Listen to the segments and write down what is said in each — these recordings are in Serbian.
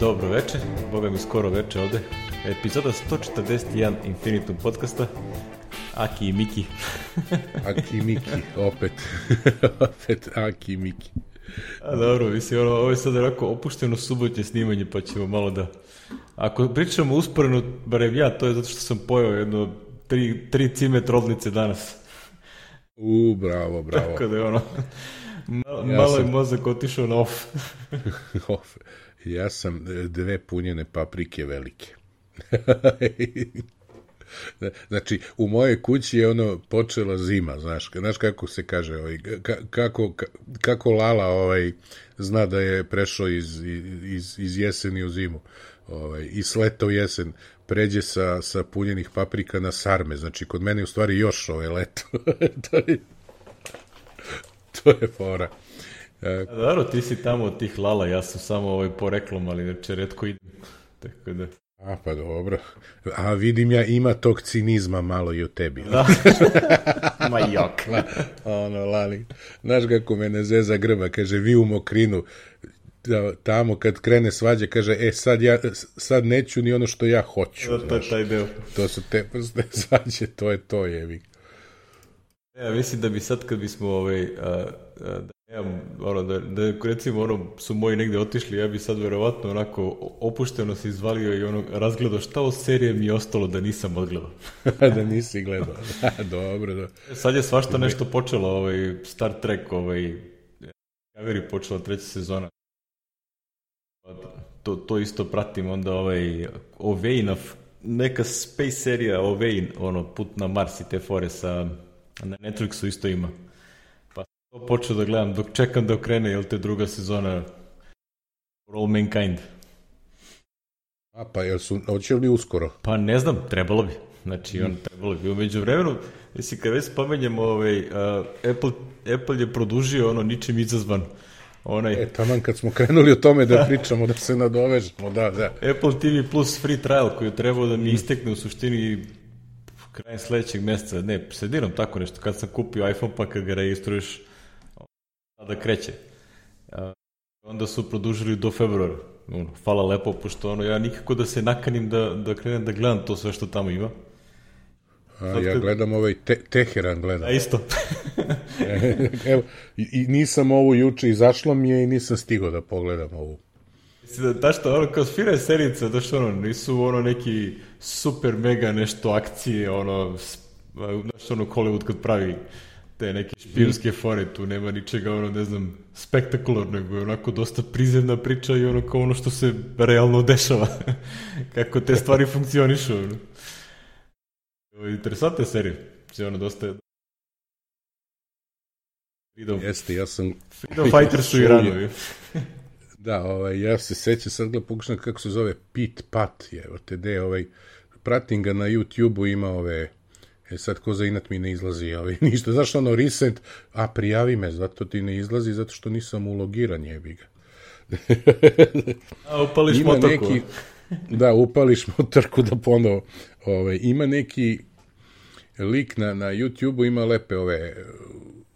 Dobro večer, boga mi skoro večer ovde. Epizoda 141 Infinitum podcasta. Aki i Miki. Aki i Miki, opet. opet Aki i Miki. A dobro, mislim, ono, ovo je sad onako opušteno subotnje snimanje, pa ćemo malo da... Ako pričamo usporeno, barem ja, to je zato što sam pojao jedno tri, tri cime trolnice danas. U, bravo, bravo. Tako da je ono, malo, ja malo sam... je mozak otišao na off. off. Ja sam dve punjene paprike velike. znači, u mojoj kući je ono počela zima, znaš, znaš kako se kaže, ovaj, kako, kako Lala ovaj, zna da je prešao iz, iz, iz jeseni u zimu, ovaj, i sleta u jesen, pređe sa, sa punjenih paprika na sarme, znači kod mene u stvari još ovaj leto. to, je, to je fora. E, Dobro, ti si tamo od tih lala, ja sam samo ovaj poreklom, ali znači redko idem. Tako da... A, pa dobro. A vidim ja, ima tog cinizma malo i u tebi. Da. Ma jok. ono, lali. Znaš kako mene zeza grba, kaže, vi u mokrinu, da, tamo kad krene svađa, kaže, e, sad, ja, sad neću ni ono što ja hoću. Da, to je taj deo. To su te prste svađe, to je to, jevi. Ja mislim da bi sad kad bismo ovaj, a, a, Ja, ono, da, da recimo ono, su moji negde otišli, ja bi sad verovatno onako opušteno se izvalio i ono razgledao šta od serije mi je ostalo da nisam odgledao. da nisi gledao, da, dobro, da. Sad je svašta nešto počelo, ovaj, Star Trek, ovaj, Discovery počela treća sezona. To, to isto pratim, onda ovaj, Ovein, neka space serija Ovein, ono, put na Mars i te fore sa, na Netflixu isto ima. To počeo da gledam dok čekam da okrene, jel te druga sezona For All Mankind. A pa jel su, hoće li uskoro? Pa ne znam, trebalo bi. Znači, on trebalo bi. Umeđu vremenu, jesi kad već spomenjem, ovaj, uh, Apple, Apple je produžio ono ničim izazvan. Onaj... E, taman kad smo krenuli o tome da pričamo, da se nadovežemo, da, da. Apple TV Plus free trial koji je trebao da mi istekne u suštini krajem sledećeg meseca, ne, sredinom tako nešto, kad sam kupio iPhone pa kad ga registruješ da kreće. Onda su produžili do februara. Hvala lepo, pošto ono, ja nikako da se nakanim da, da krenem da gledam to sve što tamo ima. A, Sad, ja gledam ovaj te, Teheran gledam. A isto. Evo, i, nisam ovu juče, izašlo mi je i nisam stigao da pogledam ovu. Mislim da, da što, ono, kao sfira serica, da što, ono, nisu ono neki super mega nešto akcije, ono, znaš, ono, Hollywood kad pravi te neke špijunske fore, tu nema ničega, ono, ne znam, spektakularno, nego je onako dosta prizemna priča i ono kao ono što se realno dešava, kako te stvari funkcionišu. Ono. Interesantna serija, se ono dosta je... Freedom, Jeste, ja sam... Freedom Fighters su i ranovi. da, ovaj, ja se sećam sad ga pokušam kako se zove Pit Pat, je, te de, ovaj, pratim ga na YouTube-u, ima ove E sad, ko za inat mi ne izlazi ovaj, ništa. Zašto ono recent? A, prijavi me, zato ti ne izlazi, zato što nisam ulogiran, jebi ga. A, upališ ima motorku. Neki, da, upališ motorku da ponovo. Ovaj, ima neki lik na, na YouTube-u, ima lepe ove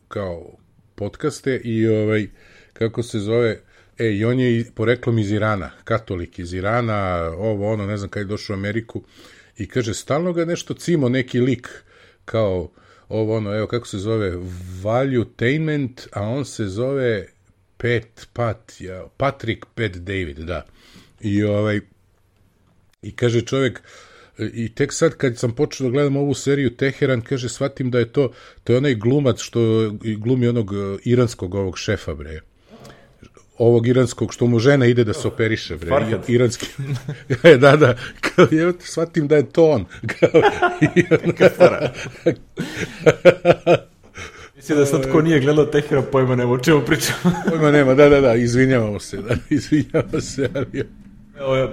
kao podcaste i ovaj, kako se zove, E, i on je poreklom iz Irana, katolik iz Irana, ovo, ono, ne znam kada je došao u Ameriku, i kaže, stalno ga nešto cimo neki lik, kao ovo ono, evo kako se zove, Valuetainment, a on se zove Pet Pat, ja, Patrick Pet David, da. I ovaj, i kaže čovjek, i tek sad kad sam počeo da gledam ovu seriju Teheran, kaže, shvatim da je to, to je onaj glumac što glumi onog e, iranskog ovog šefa, bre ovog iranskog, što mu žena ide da se operiše, bre, Farhat. iranski. E, da, da, kao, ja shvatim da je to on. Kao, Kafara. Mislim da sad ko nije gledao Tehera, pojma nema o čemu pričamo. pojma nema, da, da, da, izvinjavamo se, da, izvinjavamo se, ali... Evo, ja,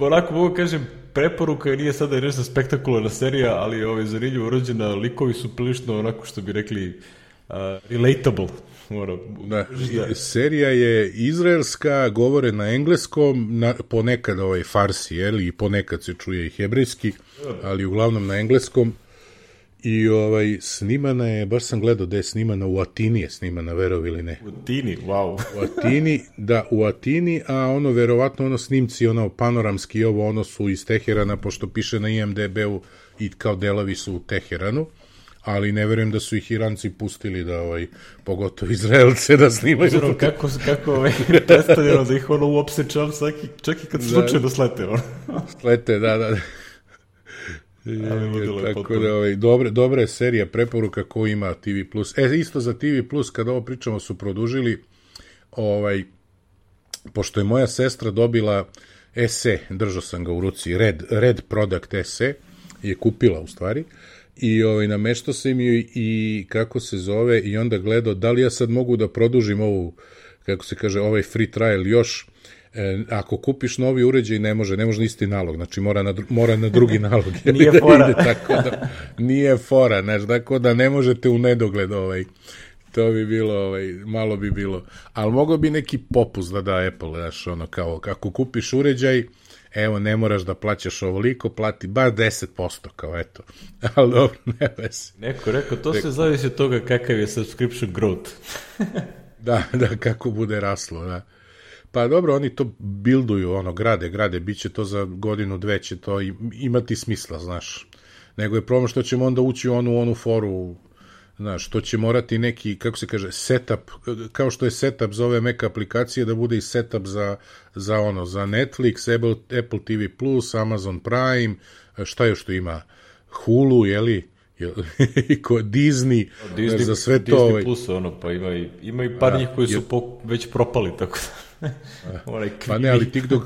onako mogu kažem, preporuka je nije sada nešto spektakularna serija, ali ovaj, zanimljivo urođena, likovi su prilično onako što bi rekli uh, relatable, mora... Da, da. Serija je izraelska, govore na engleskom, na, ponekad ovaj farsi, jel, i ponekad se čuje i hebrejski, ali uglavnom na engleskom. I ovaj, snimana je, baš sam gledao da je snimana u Atini, je snimana, verovi ili ne. U Atini, wow. U Atini, da, u Atini, a ono, verovatno, ono snimci, ono, panoramski, ovo, ono su iz Teherana, pošto piše na IMDB-u i kao delovi su u Teheranu ali ne verujem da su ih Iranci pustili da ovaj pogotovo Izraelce da snimaju. Obzirom kako kako ovaj predstavljeno da ih ono uopšte čam svaki čak i kad da. slučajno slete ono. slete, da, da. Je, tako da, ovaj, dobra, dobra je serija preporuka ko ima TV+. E, isto za TV+, kada ovo pričamo su produžili, ovaj, pošto je moja sestra dobila ese, držao sam ga u ruci, Red, Red Product ese, je kupila u stvari, i ovaj, namešto sam ju i kako se zove i onda gledao da li ja sad mogu da produžim ovu, kako se kaže, ovaj free trial još, e, ako kupiš novi uređaj ne može, ne može na isti nalog, znači mora na, mora na drugi nalog. nije da fora. Ide, tako da, nije fora, znači, tako da ne možete u nedogled ovaj, to bi bilo, ovaj, malo bi bilo. Ali mogo bi neki popust da da Apple, znaš, ono, kao, ako kupiš uređaj, evo, ne moraš da plaćaš ovoliko, plati bar 10%, kao eto. Ali dobro, ne vesi. Neko rekao, to se zavisi od toga kakav je subscription growth. da, da, kako bude raslo, da. Pa dobro, oni to bilduju, ono, grade, grade, bit će to za godinu, dve će to imati smisla, znaš. Nego je problem što ćemo onda ući u onu, onu foru Znaš, to će morati neki, kako se kaže, setup, kao što je setup za ove Mac aplikacije, da bude i setup za, za ono, za Netflix, Apple, Apple TV+, Amazon Prime, šta još tu ima, Hulu, jeli, i ko Disney, Disney za sve Disney to. Disney Plus, ono, pa ima i, ima i par njih koji su po, već propali, tako da. Onaj pa ne, ali ti dok,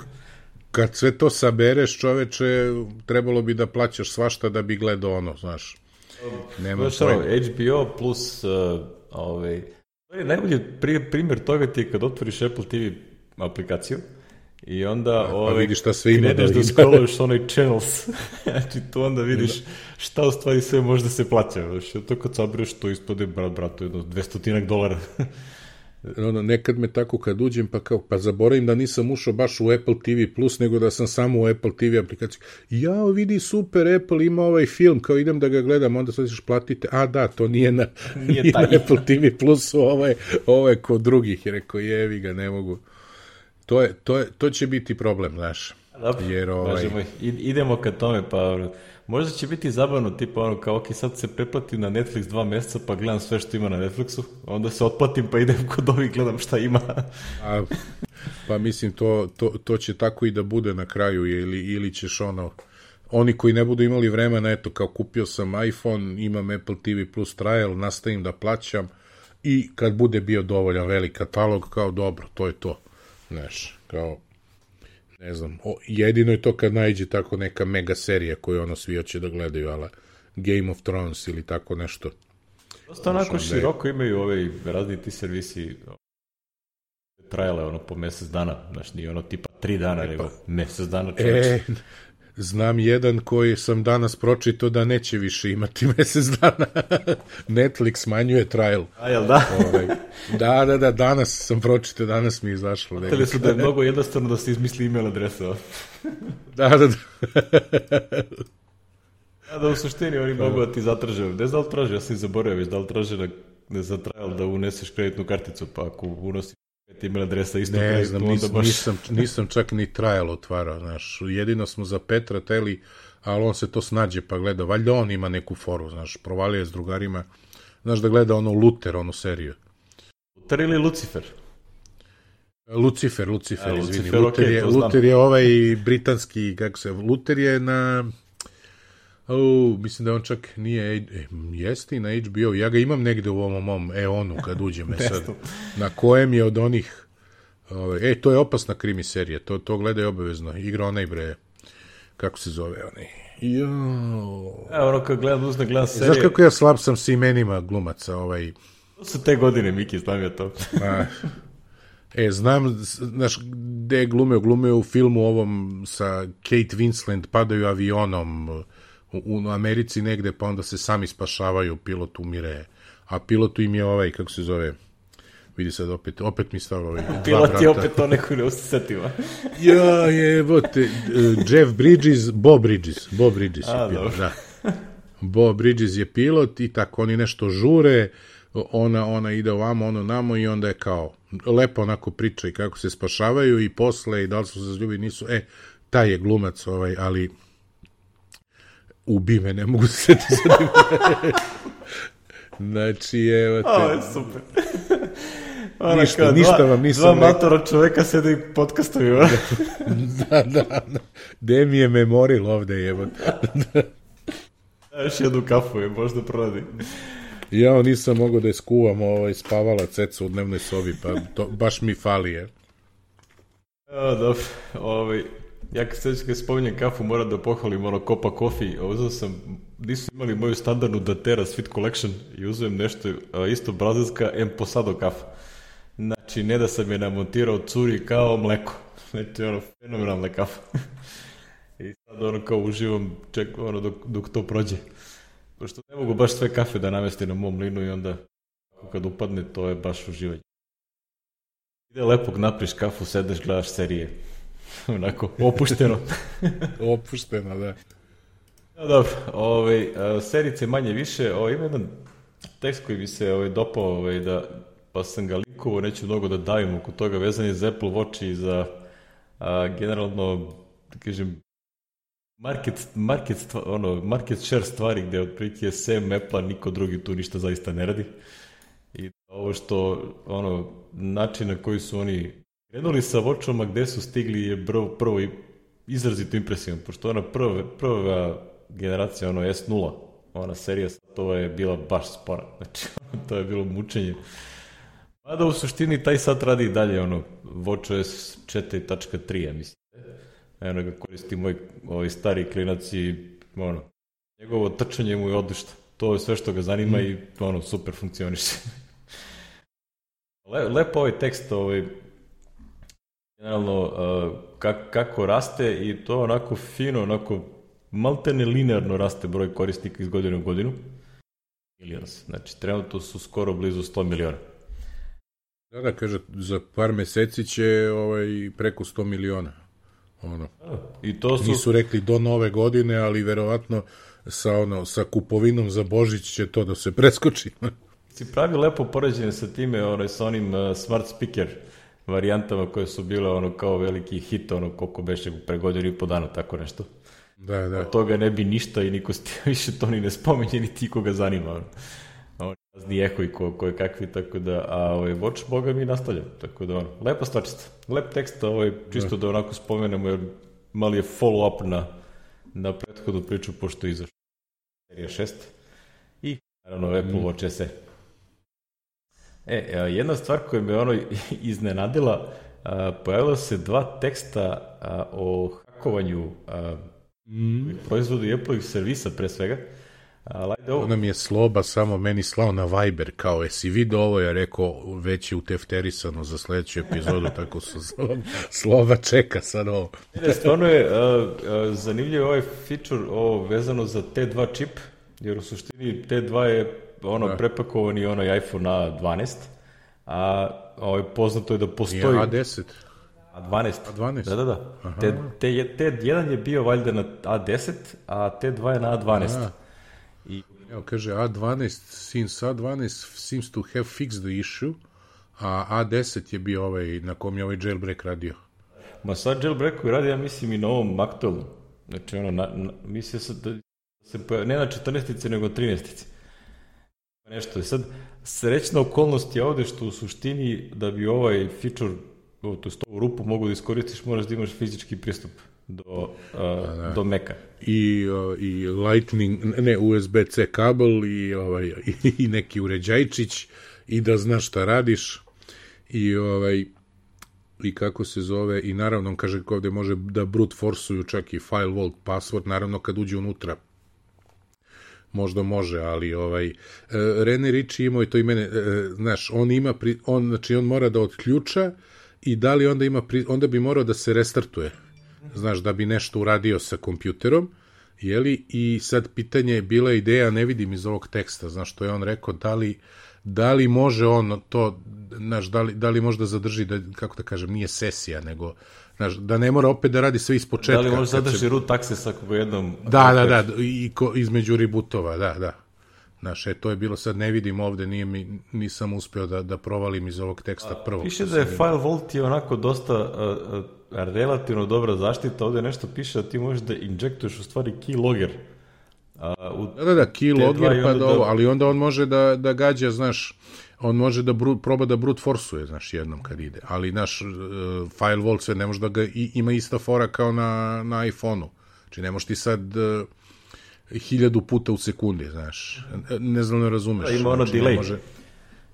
kad sve to sabereš, čoveče, trebalo bi da plaćaš svašta da bi gledao ono, znaš. Nema ono, HBO plus uh, ovaj, najbolji primjer toga ti je kad otvoriš Apple TV aplikaciju i onda da, pa ovaj, vidiš šta sve ima da, da scrolluješ onaj channels, znači tu onda vidiš da. šta u stvari sve može da se plaća. Znači, to kad sabereš to ispode, brat, bratu, jedno 200 dolara. Ono, nekad me tako kad uđem pa kao, pa zaboravim da nisam ušao baš u Apple TV Plus, nego da sam samo u Apple TV aplikaciji. Ja, vidi, super, Apple ima ovaj film, kao idem da ga gledam, onda sad ćeš platite, a da, to nije na, nije nije na Apple TV Plus, ovo je, ovo je kod drugih, rekao, jevi ga, ne mogu. To, je, to, je, to će biti problem, znaš. Dobro, jer, ovaj... idemo ka tome, pa Možda će biti zabavno, tipa ono kao, ok, sad se preplatim na Netflix dva meseca pa gledam sve što ima na Netflixu, onda se otplatim pa idem kod ovih gledam šta ima. A, pa mislim, to, to, to će tako i da bude na kraju, ili, ili ćeš ono, oni koji ne budu imali vremena, eto, kao kupio sam iPhone, imam Apple TV Plus trial, nastavim da plaćam i kad bude bio dovoljan velik katalog, kao dobro, to je to. Znaš, kao, ne znam, o, jedino je to kad najđe tako neka mega serija koju ono svi hoće da gledaju, ala Game of Thrones ili tako nešto. Dosta onako široko imaju ovaj razni ti servisi trajale ono po mesec dana, znaš, nije ono tipa tri dana, e, pa, nego mesec dana čovječ. E, Znam jedan koji sam danas pročito da neće više imati mesec dana. Netflix smanjuje trial. A, jel da? Ovaj, da, da, da, danas sam pročito, danas mi je izašlo. Hteli su da je mnogo jednostavno da se izmisli email adresa. da, da, da. Ja, da u suštini oni mogu da ti zatraže, ne znam da li traže, ja sam i zaboravio, da li traže da, da za trial da uneseš kreditnu karticu, pa ako unosi email adresa isto ne znam, nis, baš... nisam, nisam čak ni trial otvarao, znaš, jedino smo za Petra teli, ali on se to snađe pa gleda, valjda on ima neku foru, znaš, provalio je s drugarima, znaš da gleda ono Luther, onu seriju. Luther ili Lucifer? Lucifer, Lucifer, A, izvini. Lucifer, Luther, okay, je, Luther je ovaj britanski, kako se, Luther je na Oh, mislim da on čak nije, e, jeste i na HBO, ja ga imam negde u ovom mom Eonu kad uđem e sad, na kojem je od onih, ove, e, to je opasna krimi serija, to, to gledaj obavezno, igra onaj bre, kako se zove onaj, jo. Evo, ono kad gledam, uzda gledam serije. Znaš kako ja slab sam s imenima glumaca, ovaj... To su te godine, Miki, znam ja to. Ma, E, znam, znaš, gde je glumeo, glumeo u filmu ovom sa Kate Winslet, padaju avionom, u, u Americi negde, pa onda se sami spašavaju, pilot umire, a pilotu im je ovaj, kako se zove, vidi sad opet, opet mi stava ovaj, Pilot je opet to neko ne usetiva. ja, je, evo te, uh, Jeff Bridges, Bob Bridges, Bob Bridges a, je pilot, da. Bo Bridges je pilot i tako oni nešto žure, ona, ona ide ovamo, ono namo i onda je kao lepo onako priča i kako se spašavaju i posle i da li su se zaljubi nisu, e, taj je glumac ovaj, ali ubi me, ne mogu se setiti Znači, evo te. Ovo je super. Ona Ništa, kao ništa dva, vam nisam Dva rekao. matora čoveka sede i podcastuju. da, da, da. Gde mi je memoril ovde, jebo. Još jednu kafu je, možda proradi. Ja nisam mogao da je skuvam ovaj, spavala ceca u dnevnoj sobi, pa to baš mi fali, je. A, dobro, ovaj, ja kad se kad spominjem kafu, moram da pohvalim ono Copa Coffee, uzeo sam, nisu imali moju standardnu Datera Sweet Collection i uzem nešto isto brazilska Emposado kafa. Znači, ne da sam je namontirao curi kao mleko. Znači, ono, fenomenalna kafa. I sad ono kao uživam, ček, ono, dok, dok to prođe. Pošto ne mogu baš sve kafe da namestim na mom linu i onda kad upadne, to je baš uživanje. Ide lepog napriš kafu, sedeš, gledaš serije. Onako, opušteno. Opuštena, da. No, dobro, ovaj, a, serice manje više, ovaj, ima jedan tekst koji bi se ovaj, dopao, ovaj, da, pa sam ga linkovao, neću mnogo da davim oko toga, vezan je za Apple Watch i za a, generalno, da kažem, market, market, ono, market share stvari gde otprilike sem Apple-a niko drugi tu ništa zaista ne radi. I ovo što, ono, način na koji su oni krenuli sa vočama, gde su stigli je prvo, prvo i izrazito impresivno, pošto ona prva, prva generacija, ono S0, ona serija, to je bila baš spora, znači, to je bilo mučenje. Mada u suštini taj sat radi i dalje, ono, WatchOS 4.3, ja mislim. Eno ga koristi moj ovaj stari klinac i, ono, njegovo trčanje mu je odlično. To je sve što ga zanima mm. i, ono, super funkcioniše. Le, lepo ovaj tekst, ovaj, generalno, uh, kak, kako raste i to onako fino, onako maltene linearno raste broj korisnika iz godine u godinu. Millions. Znači, trenutno su skoro blizu 100 miliona. Da, da, kaže, za par meseci će ovaj, preko 100 miliona. Ono. I to su... Nisu rekli do nove godine, ali verovatno sa, ono, sa kupovinom za Božić će to da se preskoči. si pravi lepo poređenje sa time, onaj, sa onim uh, smart speaker varijantama koje su bile ono kao veliki hit, ono koliko beše pre godinu i po dana, tako nešto. Da, da. Od toga ne bi ništa i niko više to ni ne spomenje, ni ti koga zanima. Ono. Ono, razni eho i ko, ko je kakvi, tako da, a ovaj Watch, boga mi nastavlja, tako da, ono, lepa stvarčica. Lep tekst, ovaj, čisto da, da onako spomenemo, jer mali je follow-up na, na prethodnu priču, pošto je izašla serija 6 i, naravno, Apple mm. Watch SE. E, jedna stvar koja me ono iznenadila, pojavila se dva teksta o hakovanju mm. proizvodu i Apple-ih servisa pre svega. Lajde ovo. Ona mi je sloba samo meni slao na Viber, kao jesi vidio ovo, ja rekao već je utefterisano za sledeću epizodu, tako su sloba, sloba čeka sad ovo. ne, stvarno je uh, zanimljiv ovaj feature ovo vezano za T2 čip, jer u suštini T2 je ono da. prepakovani onaj iPhone A12, a ovaj, poznato je da postoji... Nije A10. A12. A12. Da, da, da. Aha. T, T, T1 je bio valjda na A10, a T2 je na A12. Aha. I... Evo kaže A12, since A12 seems to have fixed the issue, a A10 je bio ovaj na kom je ovaj jailbreak radio. Ma sad jailbreak koji radi, ja mislim i na ovom aktualnom. Znači, ono, na, na, mislim se da se pojav, ne na 14. nego 13. Nešto je sad, srećna okolnost je ovde što u suštini da bi ovaj feature, to je ovu rupu mogu da iskoristiš, moraš da imaš fizički pristup do, uh, da. do meka. I, uh, I lightning, ne, USB-C kabel i, ovaj, i, neki uređajčić i da znaš šta radiš i ovaj i kako se zove i naravno on kaže ovde može da brute forsuju čak i file vault password naravno kad uđe unutra možda može, ali ovaj uh, Rene Ricci imao i to i mene, znaš, on ima pri, on znači on mora da otključa i da li onda ima pri, onda bi morao da se restartuje. Znaš, da bi nešto uradio sa kompjuterom, jeli? I sad pitanje je bila ideja, ne vidim iz ovog teksta, znaš, što je on rekao, da li da li može on to, znaš, da li, da li može da zadrži, da, kako da kažem, nije sesija, nego Znaš, da ne mora opet da radi sve iz početka. Da li može kad zadrži se... root access ako ga jednom... Da, da, da, i ko, između rebootova, da, da. Znaš, e, to je bilo sad, ne vidim ovde, nije mi, nisam uspeo da, da provalim iz ovog teksta prvo. Piše da je file vault je onako dosta uh, uh, relativno dobra zaštita, ovde nešto piše da ti možeš da injektuješ u stvari keylogger. Uh, u da, da, da, keylogger pa da, ovo, ali onda on može da, da gađa, znaš, on može da bru, proba da brute forsuje, znaš, jednom kad ide. Ali naš uh, file vault sve ne može da ga i, ima ista fora kao na, na iPhone-u. Znači ne možeš ti sad uh, hiljadu puta u sekundi, znaš. Ne znam ne razumeš. Da, ima ono znači, delay. Može,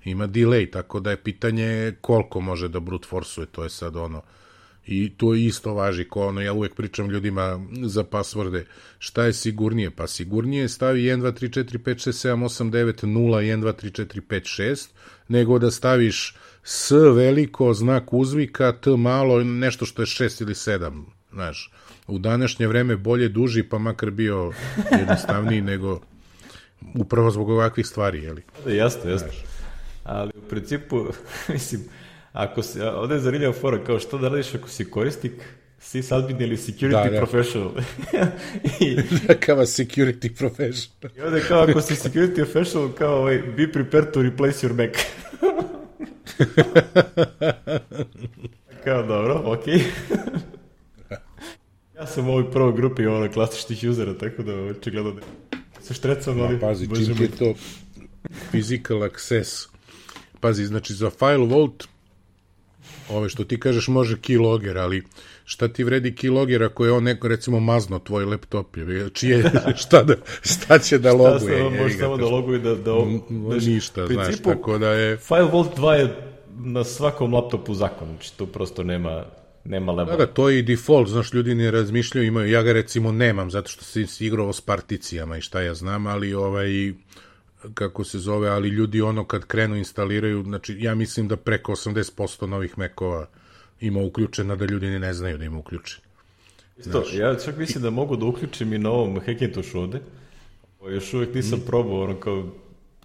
ima delay, tako da je pitanje koliko može da brute forsuje, to je sad ono I to isto važi ko ono, ja uvek pričam ljudima za pasvorde, šta je sigurnije? Pa sigurnije stavi 1, 2, 3, 4, 5, 6, 7, 8, 9, 0, 1, 2, 3, 4, 5, 6, nego da staviš S veliko, znak uzvika, T malo, nešto što je 6 ili 7, znaš. U današnje vreme bolje duži, pa makar bio jednostavniji nego upravo zbog ovakvih stvari, jeli? Da, jasno, jasno. Ali u principu, mislim, Ako se, ovde je zanimljiva fora, kao što da radiš ako si korisnik, sysadmin ili security da, da. professional. I, da, kao security professional. I ovde kao ako si security professional, kao ovaj, be prepared to replace your Mac. kao dobro, okej. Okay. ja sam u ovoj prvoj grupi ono, klasičnih usera, tako da očigledno da se štrecam, ali... Ma, pazi, čim je to physical access. Pazi, znači za file vault ove što ti kažeš može keylogger, ali šta ti vredi keylogger ako je on neko recimo mazno tvoj laptop, je, čije, šta, da, šta će da loguje? Šta može samo da loguje da, da, da ništa, znaš, tako da je... FileVault 2 je na svakom laptopu zakon, znači tu prosto nema, nema leba. Da, da, to je i default, znaš, ljudi ne razmišljaju, imaju, ja ga recimo nemam, zato što sam igrao s particijama i šta ja znam, ali ovaj, kako se zove, ali ljudi ono kad krenu instaliraju, znači ja mislim da preko 80% novih mekova ima uključena da ljudi ne znaju da ima uključen. Isto, ja čak mislim da mogu da uključim i na ovom Hackintosh ovde. Još uvek nisam mm. probao, ono kao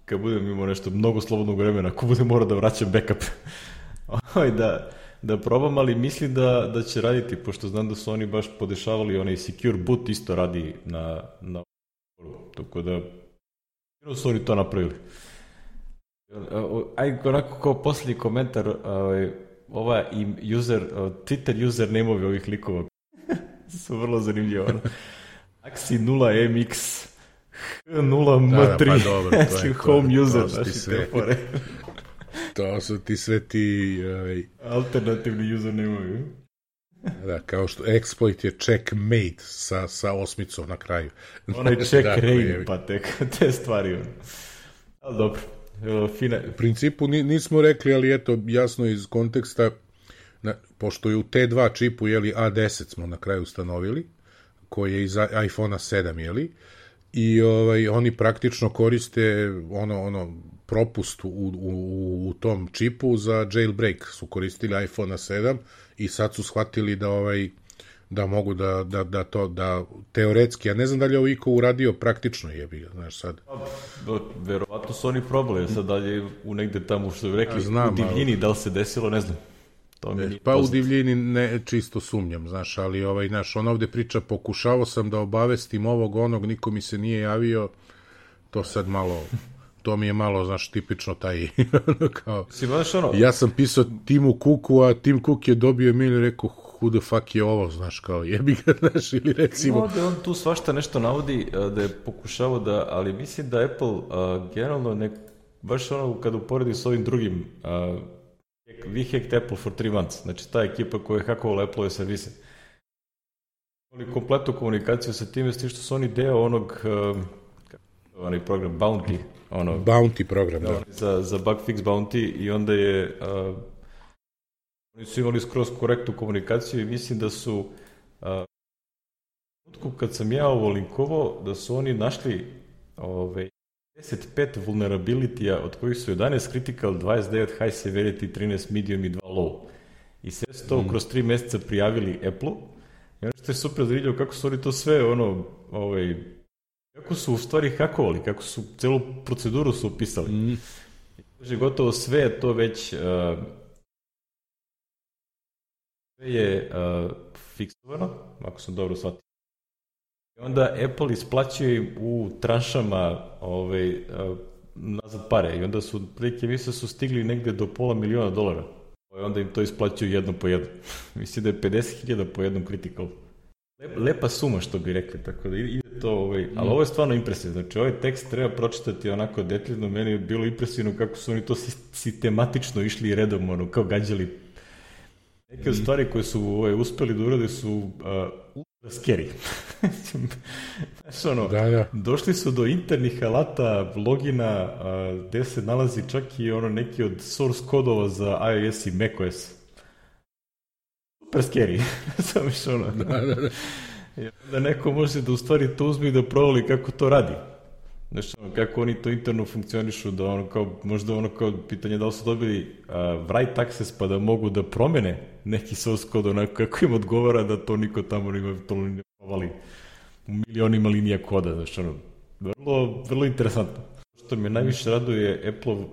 kad budem imao nešto mnogo slobodnog vremena, ako budem morao da vraćam backup, ovaj, da, da probam, ali mislim da, da će raditi, pošto znam da su oni baš podešavali, onaj Secure Boot isto radi na, na tako da su oni to napravili. Aj, onako kao posljednji komentar, ovaj, ova user, Twitter user name ovih likova su vrlo zanimljivo. Axi 0MX H0M3 da, da, pa dobro, to je home to, user, to znaš sve, to su ti sve ti ovaj, alternativni username-ovi. Da, kao što exploit je checkmate sa, sa osmicom na kraju. Onaj check da, rain, pa te, te stvari. Ali dobro, fina. U principu nismo rekli, ali eto, jasno iz konteksta, na, pošto je u T2 čipu, jeli, A10 smo na kraju ustanovili, koji je iz iPhone-a 7, jeli, i ovaj, oni praktično koriste ono, ono propust u, u, u tom čipu za jailbreak. Su koristili iPhone 7 i sad su shvatili da ovaj da mogu da, da, da to, da teoretski, ja ne znam da li je ovo iko uradio praktično jebi znaš sad. Da, verovatno su oni probali, sad dalje u negde tamo što bi rekli, ja, znam, u divljini, ali... da li se desilo, ne znam. To mi nije pa poznat. u divljini ne čisto sumnjam, znaš, ali ovaj, znaš, on ovde priča, pokušavao sam da obavestim ovog, onog, niko mi se nije javio, to sad malo to mi je malo, znaš, tipično taj, kao, si baš ono... ja sam pisao Timu Kuku, a Tim Cook je dobio mail i rekao, who the fuck je ovo, znaš, kao, jebi ga, znaš, ili recimo... Da on tu svašta nešto navodi, da je pokušavao da, ali mislim da Apple, uh, generalno, ne, baš ono, kada uporedi s ovim drugim, uh, we hacked Apple for three months, znači ta ekipa koja je hakovala Apple-ove servise, imali kompletnu komunikaciju sa time, s tim što su oni deo onog, uh, onaj program Bounty, ono, Bounty program, da. Za, za bug fix Bounty i onda je uh, oni su imali skroz korektnu komunikaciju i mislim da su uh, kad sam ja ovo linkovo, da su oni našli ove, 15 vulnerabilitija, od kojih su 11 critical, 29 high severity, 13 medium i 2 low. I sve su to mm. kroz 3 meseca prijavili Apple-u. I ono što je super zanimljivo kako su oni to sve ono, ovaj, Kako su u stvari hakovali, kako su celu proceduru su upisali. Mm. Kaže, gotovo sve je to već uh, sve je uh, fiksovano, ako sam dobro shvatio. I onda Apple isplaćuje im u tranšama ovaj, uh, nazad pare i onda su, prilike mislim su stigli negde do pola miliona dolara. I onda im to isplaćuju jedno po jedno. mislim da je 50.000 po jednom critical. Lepa suma što bi rekli, tako da ide to, ovaj, ali ovo je stvarno impresivno, znači ovaj tekst treba pročitati onako detaljno, meni je bilo impresivno kako su oni to sistematično išli redom, ono, kao gađali Neke od stvari koje su ovaj, uspeli da urade su uh, ultra scary. Znaš, ono, da, da. došli su do internih alata, logina, uh, gde se nalazi čak i ono neki od source kodova za iOS i macOS. Scary. Sam što ono. Da, da, da. da neko može da u stvari to uzme i da provali kako to radi. Znaš, ono, kako oni to interno funkcionišu, da ono kao, možda ono kao pitanje da li su dobili uh, write access pa da mogu da promene neki source code onako kako im odgovara da to niko tamo nima to ne provali u milionima linija koda, znaš, ono, vrlo, vrlo interesantno. Što me najviše raduje Apple, uh,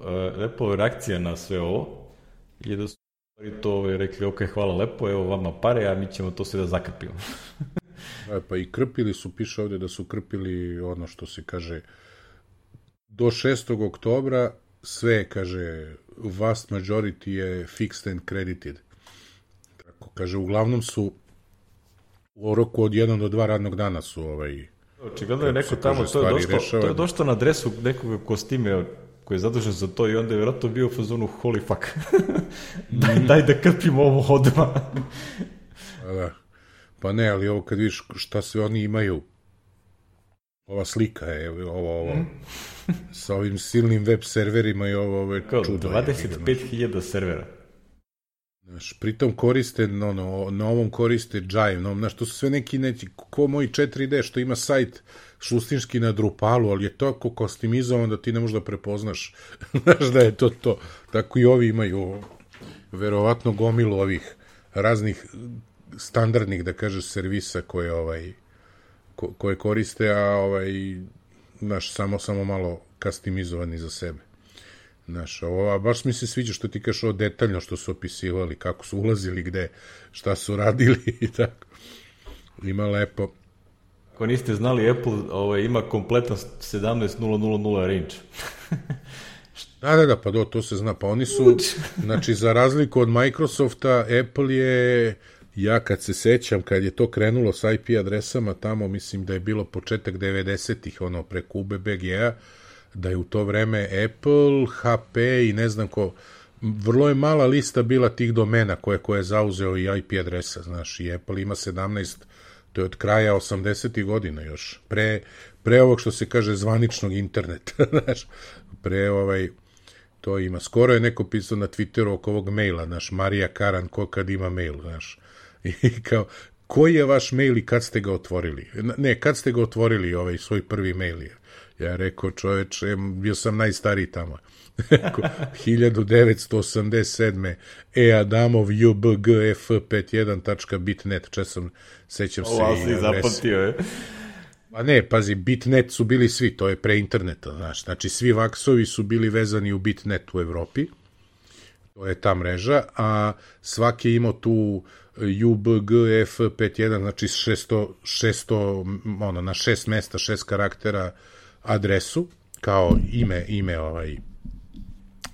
Apple reakcija na sve ovo je da su to ovaj, rekli, ok, hvala lepo, evo vama pare, a mi ćemo to sve da zakrpimo. e, pa i krpili su, piše ovde da su krpili ono što se kaže do 6. oktobra sve, kaže, vast majority je fixed and credited. Tako, kaže, uglavnom su u roku od 1 do 2 radnog dana su ovaj Očigledno je neko tamo, to je, došlo, to je došlo na adresu nekog kostime koji je zadužen za to i onda je vjerojatno bio u fazonu holy fuck. daj, daj da krpimo ovo odma. Pa da. Pa ne, ali ovo kad vidiš šta sve oni imaju, ova slika je, ovo, ovo, mm. sa ovim silnim web serverima i ovo, ovo je Kao, čudo. 25.000 servera. Znaš, pritom koriste, no, no, na ovom koriste Jive, no, znaš, to su sve neki, neki, ko moj 4D, što ima sajt šustinski na Drupalu, ali je to kostimizovan da ti ne možeš da prepoznaš, znaš, da je to to. Tako i ovi imaju, verovatno, gomilu ovih raznih standardnih, da kažeš, servisa koje, ovaj, ko, koje koriste, a ovaj, znaš, samo, samo malo kastimizovani za sebe. Znaš, ovo, baš mi se sviđa što ti kažeš ovo detaljno što su opisivali, kako su ulazili, gde, šta su radili i tako. Ima lepo. Ako niste znali, Apple ovaj, ima kompletan 17.000 range. da, da, da, pa do, to se zna. Pa oni su, znači, za razliku od Microsofta, Apple je, ja kad se sećam, kad je to krenulo sa IP adresama, tamo mislim da je bilo početak 90-ih, ono, preko UBBG-a, da je u to vreme Apple, HP i ne znam ko, vrlo je mala lista bila tih domena koje, koje je zauzeo i IP adresa, znaš, i Apple ima 17, to je od kraja 80. godina još, pre, pre ovog što se kaže zvaničnog interneta, znaš, pre ovaj, to ima. Skoro je neko pisao na Twitteru oko ovog maila, znaš, Marija Karan, ko kad ima mail, znaš, i kao, koji je vaš mail i kad ste ga otvorili? Ne, kad ste ga otvorili, ovaj svoj prvi mail je. Ja rekao, čoveče, bio sam najstariji tamo. 1987. E Adamov ubgf51.bitnet, če sam, sećam se. Ovo si zapamtio, je. Pa ne, pazi, Bitnet su bili svi, to je pre interneta, znaš. Znači, svi vaksovi su bili vezani u Bitnet u Evropi, to je ta mreža, a svaki je imao tu UBGF51, znači 600, 600 ono, na šest mesta, šest karaktera adresu, kao ime, ime ovaj,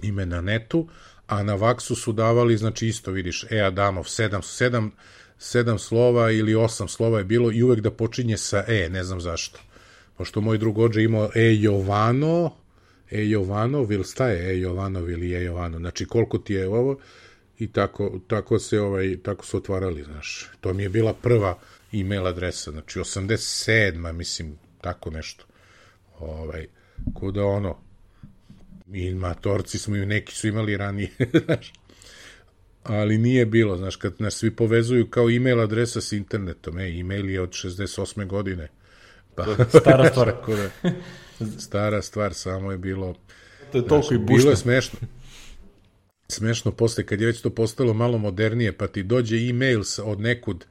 ime na netu, a na vaksu su davali, znači isto vidiš, E Adamov 7, 7, 7 slova ili 8 slova je bilo i uvek da počinje sa E, ne znam zašto. Pošto moj drug ođe imao E Jovano, E Jovanov, ili šta je E Jovanov ili E Jovano, znači koliko ti je ovo, i tako, tako se ovaj tako su otvarali, znaš. To mi je bila prva e-mail adresa, znači 87, mislim, tako nešto. Ovaj, kuda ono, mi matorci smo i neki su imali ranije, znaš. Ali nije bilo, znaš, kad nas svi povezuju kao e-mail adresa s internetom, e, e-mail je od 68. godine. Pa, stara stvar. da, stara stvar, samo je bilo... To je toliko znaš, i bušno. Bilo je smešno smešno posle kad je već to postalo malo modernije, pa ti dođe e-mail od nekud,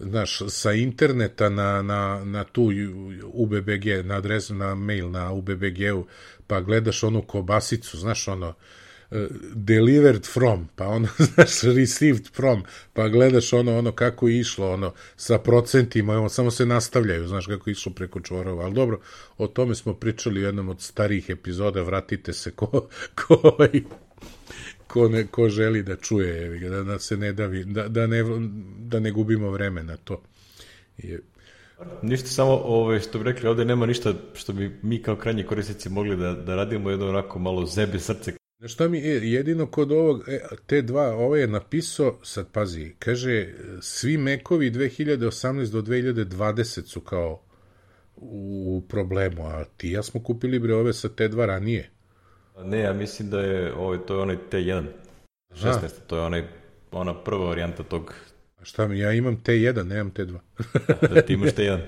znaš, sa interneta na, na, na tu UBBG, na adresu, na mail na UBBG-u, pa gledaš onu kobasicu, znaš, ono, delivered from, pa ono, znaš, received from, pa gledaš ono, ono kako je išlo, ono, sa procentima, ono, samo se nastavljaju, znaš, kako je išlo preko čvorova, ali dobro, o tome smo pričali u jednom od starijih epizoda, vratite se ko, ko, ovaj, ko, ne, ko želi da čuje, da, da se ne davi, da, da, ne, da ne gubimo vreme na to. Je, Ništa, samo ove, što bi rekli, ovde nema ništa što bi mi kao krajnji korisnici mogli da, da radimo jedno onako malo zebe srce. Znaš šta mi je, jedino kod ovog, e, te dva, ovo je napisao, sad pazi, kaže, svi mekovi 2018 do 2020 su kao u problemu, a ti ja smo kupili bre ove sa te dva ranije. Ne, ja mislim da je, ovaj, to je onaj T1, 16, a. to je onaj, ona prva varijanta tog A šta mi, ja imam T1, nemam T2. da ti imaš T1.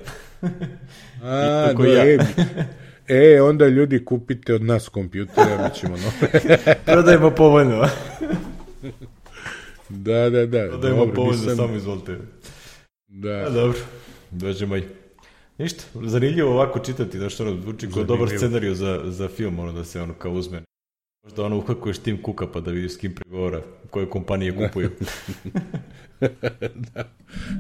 A, da, ja. e, e, onda ljudi kupite od nas kompjutere, mi ćemo nove. Prodajemo povoljno. da, da, da. Prodajemo povoljno, nisam... samo izvolite. Da. A, dobro, dođemo i. Ništa, zanimljivo ovako čitati, da što zvuči kao dobar scenariju za, za film, ono da se ono kao uzme. Možda ono uhakuješ tim kuka pa da vidiš s kim pregovara, koje kompanije kupuju. da.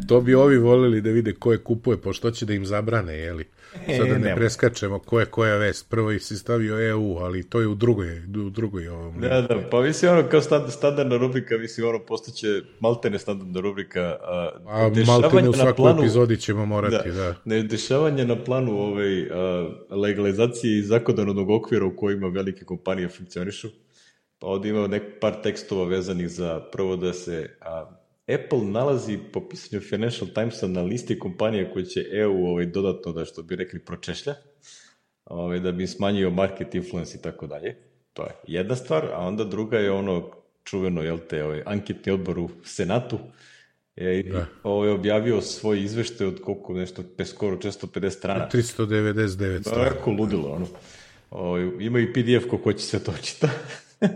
To bi ovi voleli da vide ko je kupuje, pošto će da im zabrane, jeli? Sada da ne, preskačemo ko je koja vest. Prvo si stavio EU, ali to je u drugoj, u drugoj ovom. Da, da, pa mislim ono kao standardna rubrika, mislim ono postaće maltene standardna rubrika. A, a maltene u svakoj planu, epizodi ćemo morati, da. da. Ne, dešavanje na planu ovaj, a, legalizacije i zakonodavnog okvira u kojima velike kompanije funkcionišu. Pa ovdje ima nek par tekstova vezanih za prvo da se a, Apple nalazi po pisanju Financial Timesa na listi kompanija koje će EU ovaj, dodatno, da što bi rekli, pročešlja, ovaj, da bi smanjio market influence i tako dalje. To je jedna stvar, a onda druga je ono čuveno, jel te, ovaj, anketni odbor u Senatu, je da. ovaj, objavio svoj izveštaj od koliko nešto, pe skoro 650 strana. 399 strana. Tako ludilo, ono. Ovaj, ima i PDF ko ko će se to čita.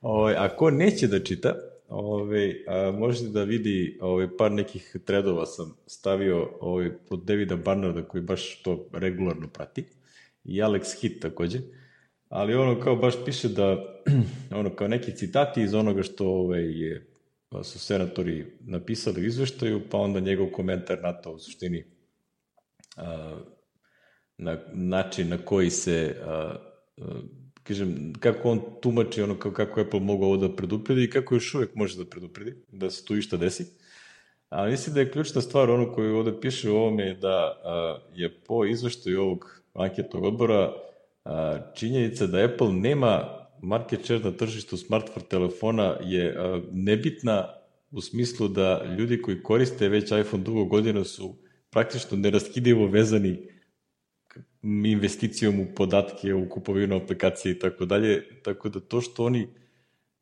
ovaj, a ko neće da čita, Ove, a, možete da vidi ove, par nekih tredova sam stavio ove, od Davida Barnarda koji baš to regularno prati i Alex Hit takođe. Ali ono kao baš piše da ono kao neki citati iz onoga što ove, je, su senatori napisali u izveštaju, pa onda njegov komentar na to u suštini a, na način na koji se a, a, kažem, kako on tumači ono kako Apple mogu ovo da predupredi i kako još uvek može da predupredi, da se tu išta desi. A mislim da je ključna stvar ono koju ovde piše u ovome je da a, je po izveštaju ovog anketnog odbora a, činjenica da Apple nema market share na tržištu smartphone telefona je a, nebitna u smislu da ljudi koji koriste već iPhone dugo godina su praktično neraskidivo vezani investicijom u podatke, u kupovinu aplikacije i tako dalje, tako da to što oni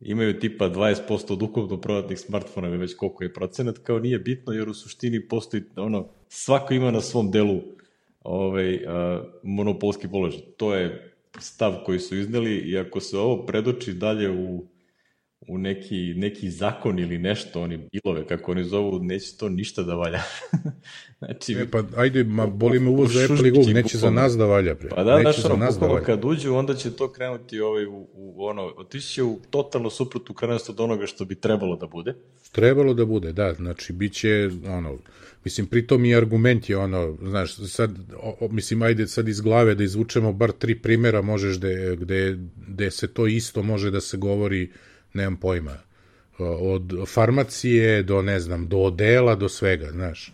imaju tipa 20% od ukupno prodatnih smartfona, već koliko je procenat, kao nije bitno, jer u suštini postoji, ono, svako ima na svom delu ovaj, a, monopolski položaj. To je stav koji su izneli i ako se ovo predoči dalje u u neki, neki zakon ili nešto, oni bilove, kako oni zovu, neće to ništa da valja. znači, e, pa ajde, ma boli me uvoz za Apple i Google, neće za nas da valja. Pre. Pa da, neće za nas da valja. kad uđu, onda će to krenuti ovaj, u, u ono, otići će u totalno suprotnu krenost od onoga što bi trebalo da bude. Trebalo da bude, da, znači, bit će, ono, mislim, pritom i argument je ono, znaš, sad, o, o, mislim, ajde sad iz glave da izvučemo bar tri primera, možeš gde, gde, gde se to isto može da se govori nemam pojma, od farmacije do, ne znam, do odela, do svega, znaš.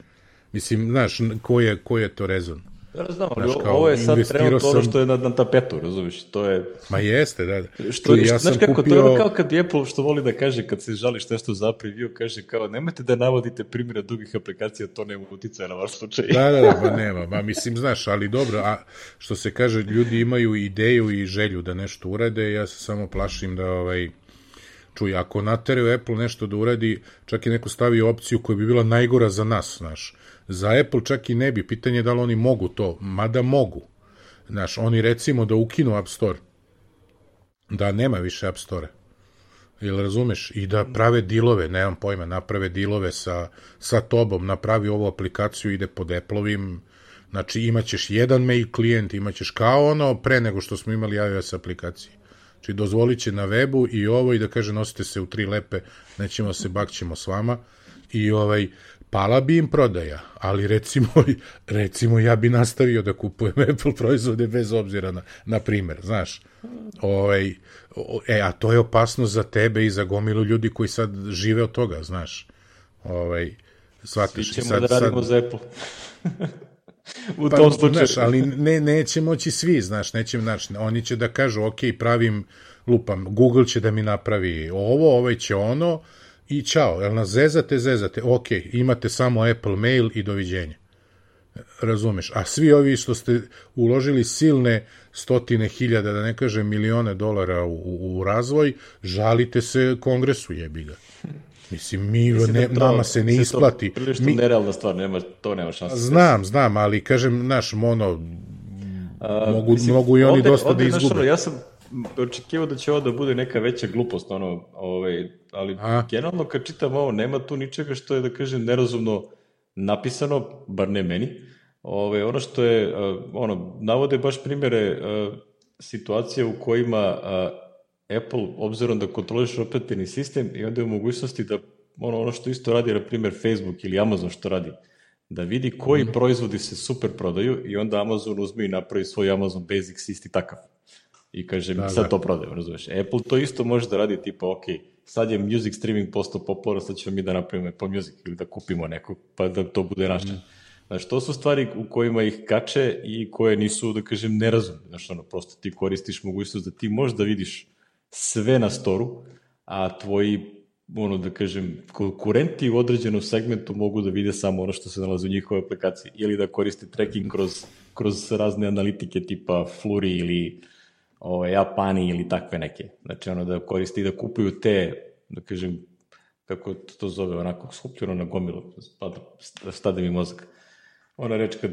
Mislim, znaš, ko je, ko je to rezon? Ja znam, ali znaš, ovo je sad trenutno sam... ono što je na, na tapetu, razumiješ, to je... Ma jeste, da. da. Što, ja znaš kako, kupio... to je ono kao kad Apple što voli da kaže, kad se žališ nešto za preview, kaže kao, nemojte da navodite primjera drugih aplikacija, to nema uticaja na vaš slučaj. Da, da, da, ba nema, ma mislim, znaš, ali dobro, a što se kaže, ljudi imaju ideju i želju da nešto urade, ja se samo plašim da, ovaj, čuj, ako nateraju Apple nešto da uradi, čak i neko stavi opciju koja bi bila najgora za nas, znaš. Za Apple čak i ne bi, pitanje je da li oni mogu to, mada mogu. Znaš, oni recimo da ukinu App Store, da nema više App Store, Jel razumeš? I da prave dilove, nemam pojma, naprave dilove sa, sa tobom, napravi ovu aplikaciju, ide pod Apple-ovim, znači imaćeš jedan mail klijent, imaćeš kao ono pre nego što smo imali iOS aplikacije Znači, dozvolit će na webu i ovo i da kaže nosite se u tri lepe, nećemo se, bakćemo s vama. I ovaj, pala bi im prodaja, ali recimo, recimo ja bi nastavio da kupujem Apple proizvode bez obzira na, na primer, znaš. Ovaj, e, a to je opasno za tebe i za gomilu ljudi koji sad žive od toga, znaš. Ovaj, shvatiš. Svi ćemo sad, da radimo sad... za Apple. u pa, tom slučaju. Znaš, ali ne, neće moći svi, znaš, neće, znaš, oni će da kažu, ok, pravim, lupam, Google će da mi napravi ovo, ovaj će ono, i čao, jel nas zezate, zezate, ok, imate samo Apple Mail i doviđenja. Razumeš? A svi ovi što ste uložili silne stotine hiljada, da ne kažem milione dolara u, u razvoj, žalite se kongresu jebi ga. Mislim, mi, Mislim ne, da to, nama se ne isplati. To prilično mi... nerealna stvar, nema, to nema šanse. Znam, znam, ali kažem, naš, mono, A, mogu, mislim, mogu i oni ovde, dosta da ovde, da izgube. Ja sam očekivao da će ovo da bude neka veća glupost, ono, ovaj, ali A? generalno kad čitam ovo, nema tu ničega što je, da kažem, nerazumno napisano, bar ne meni. Ove, ovaj, ono što je, ono, navode baš primere situacije u kojima Apple, obzirom da kontroliš operativni sistem i onda je u mogućnosti da ono, ono što isto radi, na primjer, Facebook ili Amazon što radi, da vidi koji mm. proizvodi se super prodaju i onda Amazon uzme i napravi svoj Amazon Basics isti takav. I kaže, da, sad da. to prodaju, razumeš. Apple to isto može da radi, tipa, ok, sad je music streaming postao popularan, sad ćemo mi da napravimo Apple Music ili da kupimo nekog, pa da to bude naše. Mm. Znaš, to su stvari u kojima ih kače i koje nisu, da kažem, nerazumne. Znaš, ono, prosto ti koristiš mogućnost da ti možeš da vidiš sve na storu, a tvoji ono da kažem, konkurenti u određenom segmentu mogu da vide samo ono što se nalazi u njihovoj aplikaciji ili da koriste tracking kroz, kroz razne analitike tipa Fluri ili o, ovaj, Japani ili takve neke. Znači ono da koriste i da kupuju te, da kažem, kako to zove, onako skupljeno na gomilu, pa da stade mi mozak. Ona reč kad,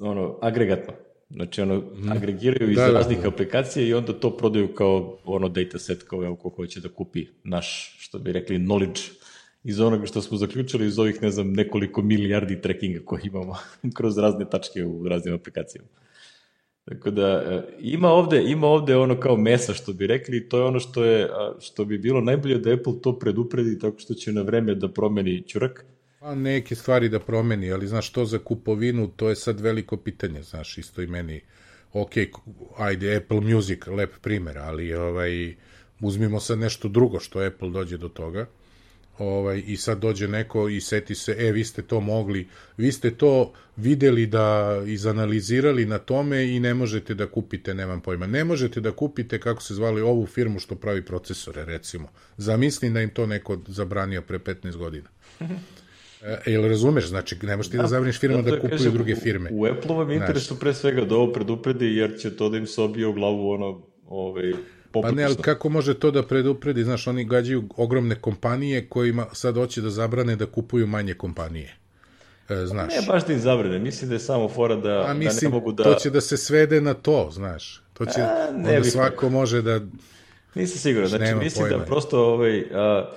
ono, agregatno, Znači, ono, mm. agregiraju iz da, da, raznih da. aplikacija i onda to prodaju kao ono dataset, kao evo ko hoće da kupi naš, što bi rekli, knowledge iz onoga što smo zaključili iz ovih, ne znam, nekoliko milijardi trackinga koje imamo kroz razne tačke u raznim aplikacijama. Tako da, e, ima ovde, ima ovde ono kao mesa, što bi rekli, to je ono što, je, što bi bilo najbolje da Apple to predupredi tako što će na vreme da promeni čurak, Pa neke stvari da promeni, ali znaš, to za kupovinu, to je sad veliko pitanje, znaš, isto i meni, ok, ajde, Apple Music, lep primer, ali ovaj, uzmimo sad nešto drugo što Apple dođe do toga, ovaj, i sad dođe neko i seti se, e, vi ste to mogli, vi ste to videli da izanalizirali na tome i ne možete da kupite, nemam pojma, ne možete da kupite, kako se zvali, ovu firmu što pravi procesore, recimo. Zamislim da im to neko zabranio pre 15 godina. E, jel razumeš, znači nemaš ti da, da zabraniš firma da, da kupuju kažem, druge firme. U, u Apple-ovom interesu pre svega da ovo predupredi jer će to da im se obije u glavu ono, ovaj, Pa ne, ali kako može to da predupredi? Znaš, oni gađaju ogromne kompanije kojima sad hoće da zabrane da kupuju manje kompanije. E, znaš. Ne baš da im zabrane, mislim da je samo fora da, A, mislim, da ne mogu da... To će da se svede na to, znaš. To će, A, ne onda svako može da... Nisam siguran, znači mislim da pojma. da prosto ovaj, a,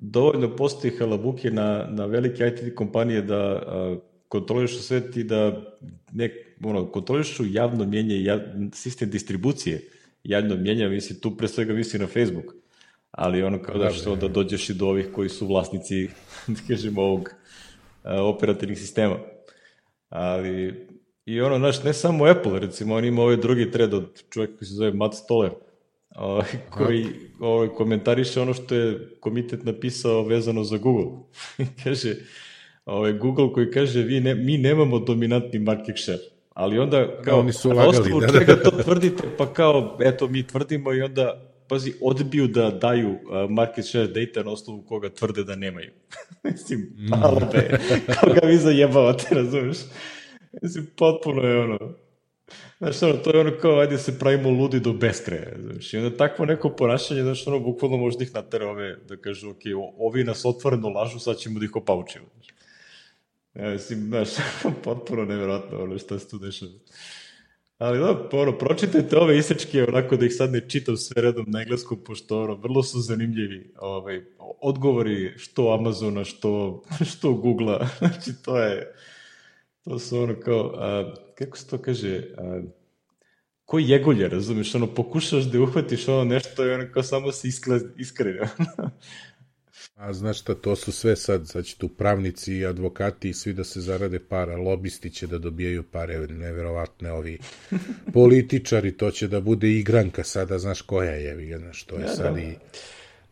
dovoljno postoji halabuke na, na velike IT kompanije da a, kontrolišu svet i da ne, ono, kontrolišu javno mjenje, jav, sistem distribucije javno mjenja, misli, tu pre svega misli na Facebook, ali ono kao da, da što onda dođeš i do ovih koji su vlasnici, da kažem, ovog a, operativnih sistema. Ali, i ono, znaš, ne samo Apple, recimo, on ima ovaj drugi thread od čovjeka koji se zove Matt Stoller, ovaj, koji ovaj, komentariše ono što je komitet napisao vezano za Google. kaže, ovaj, Google koji kaže, vi ne, mi nemamo dominantni market share. Ali onda, da, kao, oni su lagali, da, da, čega to tvrdite, pa kao, eto, mi tvrdimo i onda, pazi, odbiju da daju market share data na osnovu koga tvrde da nemaju. Mislim, malo be, kao ga vi zajebavate, razumeš? Mislim, potpuno je ono, Znaš, ono, to je ono kao, ajde se pravimo ludi do beskraja. Znaš, i onda takvo neko ponašanje, znaš, ono, bukvalno može da ih natera ove, da kažu, ok, ovi nas otvoreno lažu, sad ćemo da ih opaučimo. Znaš. Ja, mislim, znaš, potpuno nevjerojatno ono što se tu dešava. Ali da, ono, pročitajte ove isečke, onako da ih sad ne čitam sve redom na engleskom, pošto ono, vrlo su zanimljivi ovaj, odgovori što Amazona, što, što Google-a. Znači, to je, to su ono kao, a, kako se to kaže, a, ko jegulje, razumiješ, ono, pokušaš da uhvatiš ono nešto i ono kao samo se iskren. A znaš šta, to su sve sad, sad će tu pravnici i advokati i svi da se zarade para, lobisti će da dobijaju pare, neverovatne ovi političari, to će da bude igranka sada, znaš koja je, znaš, to je ja, sad da. i...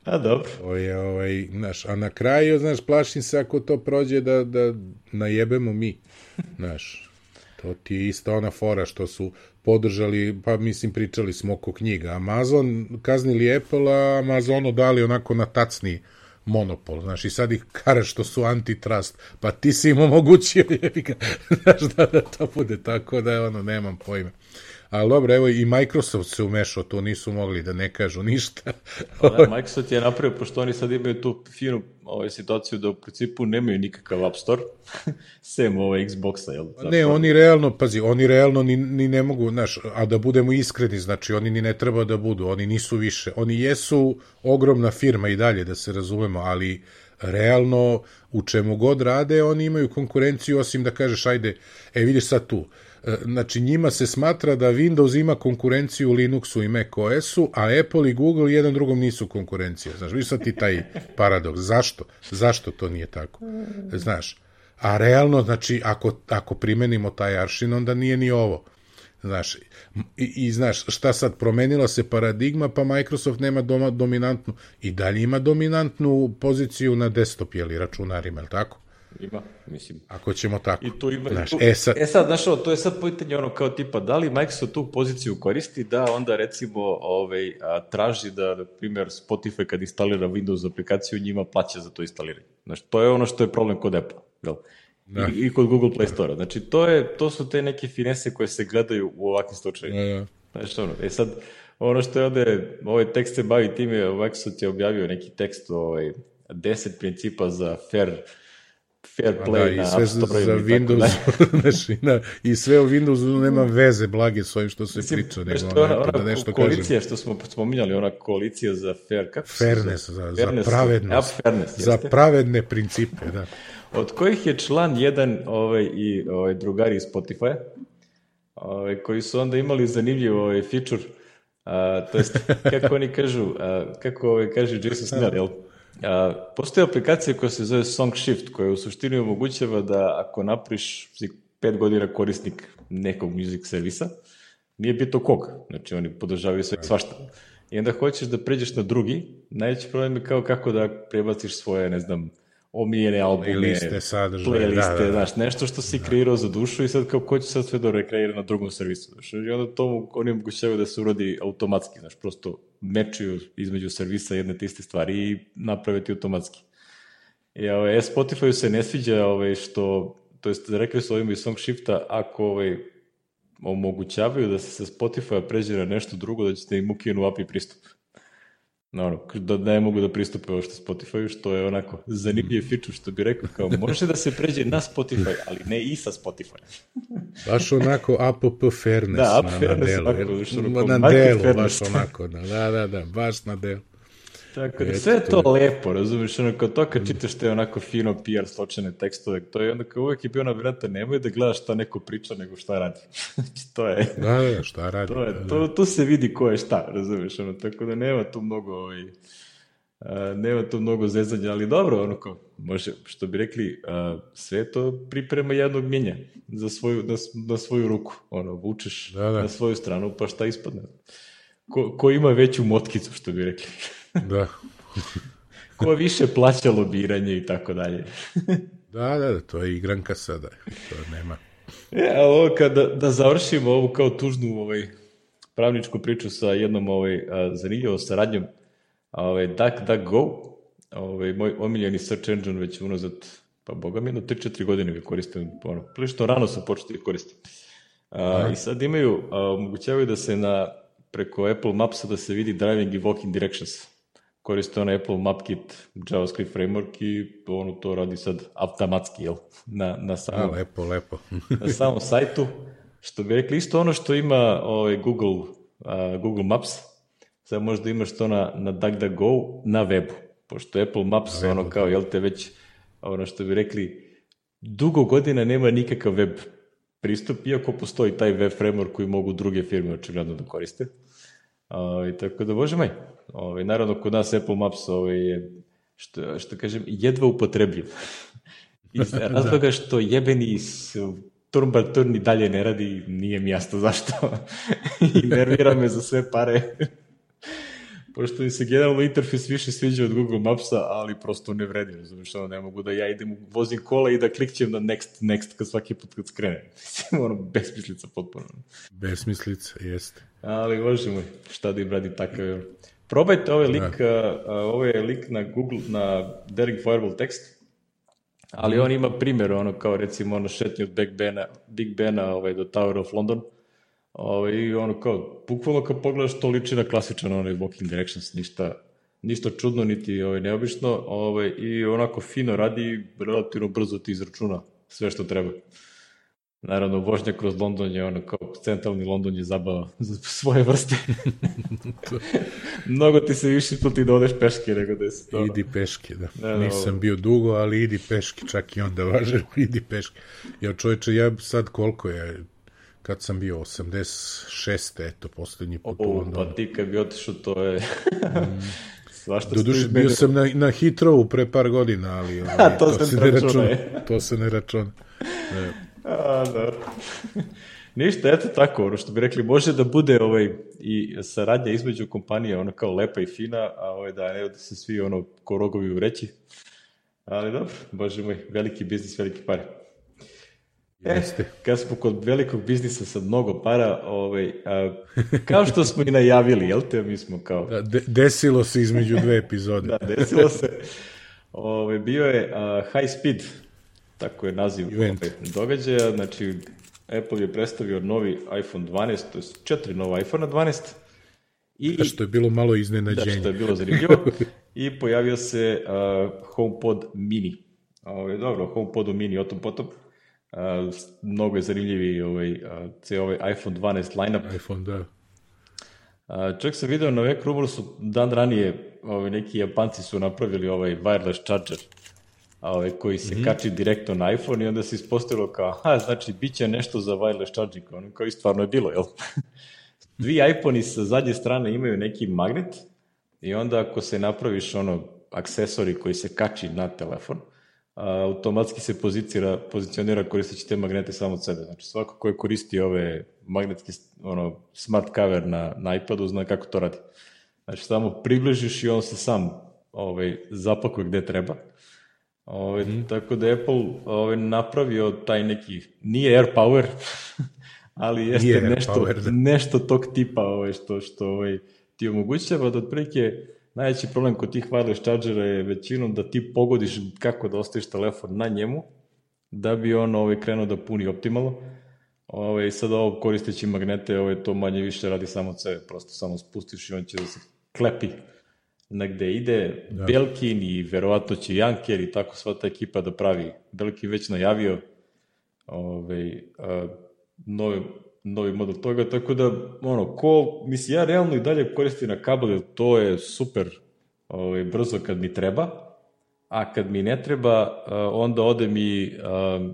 A, dobro. To je, ovaj, znaš, a na kraju, znaš, plašim se ako to prođe da, da najebemo mi, znaš, to ti je ista ona fora što su podržali, pa mislim pričali smo oko knjiga. Amazon kaznili Apple, a Amazonu dali onako na tacni monopol, znaš, i sad ih kare što su antitrust, pa ti si im omogućio, znaš, da, da to bude tako da, ono, nemam pojma. Ali dobro, evo i Microsoft se umešao, to nisu mogli da ne kažu ništa. Da, Microsoft je napravio, pošto oni sad imaju tu finu ovaj, situaciju da u principu nemaju nikakav App Store, sem ovaj Xboxa, jel? Zapravo. Ne, oni realno, pazi, oni realno ni, ni ne mogu, znaš, a da budemo iskreni, znači oni ni ne treba da budu, oni nisu više, oni jesu ogromna firma i dalje, da se razumemo, ali realno u čemu god rade, oni imaju konkurenciju, osim da kažeš, ajde, e, vidiš sad tu, E, znači njima se smatra da Windows ima konkurenciju Linuxu i Mac OS-u, a Apple i Google jedan drugom nisu konkurencija. Znaš, viš sad ti taj paradoks. Zašto? Zašto to nije tako? Znaš, a realno, znači, ako, ako primenimo taj aršin, onda nije ni ovo. Znaš, i, i znaš, šta sad, promenila se paradigma, pa Microsoft nema doma, dominantnu, i dalje ima dominantnu poziciju na desktop, jeli, računarima, je tako? Ima, mislim. Ako ćemo tako. I tu ima, znaš, tu, e sad, e sad, znaš, to je sad pitanje ono kao tipa, da li Microsoft tu poziciju koristi da onda recimo ovaj, a, traži da, na primjer, Spotify kad instalira Windows aplikaciju njima plaća za to instaliranje. Znaš, to je ono što je problem kod Apple, jel? Da. I, I kod Google Play Store. Znači, to, je, to su te neke finese koje se gledaju u ovakvim slučajima. Da, da. Znaš, ono, e sad, ono što je ovde, ovaj tekst se bavi time, Microsoft je objavio neki tekst, ovaj, 10 principa za fair fair play da, na sve za, za Windows, znači, na, i sve u Windowsu nema veze blage s ovim što se Mislim, priča, nego što ona, ona, da nešto koalicija kažem. što smo spominjali, ona koalicija za fair, kako fairness, za, fairness, za pravednost, ja, fairness, za pravedne principe, da. Od kojih je član jedan ovaj, i ovaj, drugari iz Spotify, ovaj, koji su onda imali zanimljiv ovaj, feature, a, to jest, kako oni kažu, a, kako ovaj, kaže Jason Snell, jel? А, постои апликација која се зове Songshift, која усуштини овогуќава да ако направиш пет година корисник некој мюзик сервиса, не е бито кога, значи они подржаваја се свашта. И да хочеш да преѓеш на други, најќе проблем е како како да пребациш своја не знам, omiljene albume, playliste, sadržaje, playliste, da, da. znaš, nešto što si da. kreirao za dušu i sad kao ko će sad sve da rekreira na drugom servisu, znaš, i onda to oni omogućavaju da se uradi automatski, znaš, prosto mečuju između servisa jedne te iste stvari i naprave ti automatski. I ovaj, e, Spotify se ne sviđa ovaj, što, to jest rekli su ovim iz Song Shifta, ako ovaj, omogućavaju da se sa Spotify pređe na nešto drugo, da ćete im ukinu API pristup ono, da ne mogu da pristupe ovo što Spotify, što je onako zanimljiv feature, što bi rekao, kao može da se pređe na Spotify, ali ne i sa Spotify. baš onako app fairness da, app na, fairness, na delu. Onako, na delu, baš onako, da, da, da, baš na delu. Tako da, sve je to lepo, razumiješ, ono, kao to kad čitaš te onako fino PR sločene tekstove, to je onda kao uvek je bio na vrata, nemoj da gledaš šta neko priča, nego šta radi. znači, to je... Da, da, šta radi. To, je, da, to, to se vidi ko je šta, razumiješ, ono, tako da nema tu mnogo, ovaj, a, nema tu mnogo zezanja, ali dobro, ono kao, može, što bi rekli, a, sve to priprema jednog mjenja za svoju, na, na svoju ruku, ono, vučeš da, da. na svoju stranu, pa šta ispadne. Ko, ko ima veću motkicu, što bi rekli. Da. Ko više plaća lobiranje i tako dalje. da, da, to je igranka sada. To nema. E, a ovo kada da završimo ovu kao tužnu ovaj, pravničku priču sa jednom ovaj, zanimljivom saradnjom ovaj, DuckDuckGo, ovaj, moj omiljeni search engine već unazad, pa boga mi, jedno 3-4 godine ga koristim, ono, prilično rano sam početi da koristim. A, I sad imaju, a, omogućavaju da se na, preko Apple Mapsa da se vidi driving i walking directions koriste on Apple MapKit JavaScript framework i ono to radi sad automatski, jel? Na, na samom, A, lepo, lepo. na samom sajtu. Što bi rekli, isto ono što ima ovaj, Google, uh, Google Maps, sad možda imaš to na, na DuckDuckGo na webu, pošto Apple Maps, na ono kao, da. jel te već, ono što bi rekli, dugo godina nema nikakav web pristup, iako postoji taj web framework koji mogu druge firme očigledno da koriste. Ovaj, tako da, bože moj, ovaj, naravno kod nas Apple Maps ovaj, je, što, što kažem, jedva upotrebljiv. Iz razloga što jebeni turn by turn i dalje ne radi, nije mi jasno zašto. I nervira me za sve pare. Pošto mi se generalno interfejs više sviđa od Google Mapsa, ali prosto ne vredi, razumiješ, ono, ne mogu da ja idem, vozim kola i da klikćem na next, next, kad svaki put kad skrene. Mislim, ono, besmislica potpuno. Besmislica, jeste. Ali, bože moj, šta da im radi takav. Probajte ovaj lik, da. uh, ovaj lik na Google, na Daring Fireball tekst, ali mm. on ima primjer, ono, kao recimo, ono, šetnje od Big Bena, Big Bena ovaj, do Tower of London, ovaj, i ono, kao, bukvalno kad pogledaš, to liči na klasičan onaj Walking Directions, ništa, ništa čudno, niti ovaj, neobično, ovaj, i onako fino radi, relativno brzo ti izračuna sve što treba. Naravno, vožnja kroz London je ono kao centralni London je zabava za svoje vrste. Mnogo ti se više plati da odeš peške nego da se to... Idi peške, da. da, da Nisam ovo. bio dugo, ali idi peške, čak i onda važe, idi peške. Ja čovječe, ja sad koliko je, kad sam bio 86. eto, poslednji put o, u Londonu. Pa ti kad bi otišao, to je... Svašta Doduše, bio sam na, na Hitrovu pre par godina, ali, ali to, to, se ne računa. To se ne računa. Ne. A, da. Ništa, eto tako, ono što bi rekli, može da bude ovaj, i saradnja između kompanije, ono kao lepa i fina, a ovaj, da ne da se svi ono ko rogovi u reći. Ali dobro, bože moj, veliki biznis, veliki pare. E, Jeste. kad smo kod velikog biznisa sa mnogo para, ovaj, a, kao što smo i najavili, jel te, mi smo kao... Da, de, desilo se između dve epizode. da, desilo se. Ovaj, bio je a, High Speed, tako je naziv Event. događaja, znači Apple je predstavio novi iPhone 12, to je četiri nova iPhone 12, I, da, što je bilo malo iznenađenje. Da, što je bilo zanimljivo. I pojavio se uh, HomePod mini. Ovo, dobro, HomePod mini, o tom potom. Uh, mnogo je zanimljivi ovaj, uh, cijel ovaj iPhone 12 lineup. iPhone, da. Uh, čak sam video na Vek su dan ranije ovaj, neki Japanci su napravili ovaj wireless charger ovaj, koji se mm -hmm. kači direktno na iPhone i onda se ispostavilo kao, aha, znači, bit će nešto za wireless charging, ono kao i stvarno je bilo, jel? Dvi iPhone-i sa zadnje strane imaju neki magnet i onda ako se napraviš ono aksesori koji se kači na telefon, automatski se pozicira, pozicionira koristeći te magnete samo od sebe. Znači svako ko je koristi ove magnetske ono, smart cover na, na iPadu zna kako to radi. Znači samo približiš i on se sam ovaj, zapakuje gde treba. Ove, mm. Tako da Apple ove, napravio taj neki, nije Air Power, ali jeste nije nešto, power, da. nešto tog tipa ove, što, što ove, ti omogućava da otprilike najveći problem kod tih wireless chargera je većinom da ti pogodiš kako da ostaviš telefon na njemu, da bi on ove, krenuo da puni optimalno. Ove, sad ovo koristeći magnete, ove, to manje više radi samo od sebe, prosto samo spustiš i on će da se klepi na gde ide da. Belkin i verovatno će Janker i tako sva ta ekipa da pravi. Belkin već najavio ovaj, a, novi, novi model toga, tako da, ono, ko, mislim, ja realno i dalje koristim na kabel, to je super ovaj, brzo kad mi treba, a kad mi ne treba, a, onda ode mi a,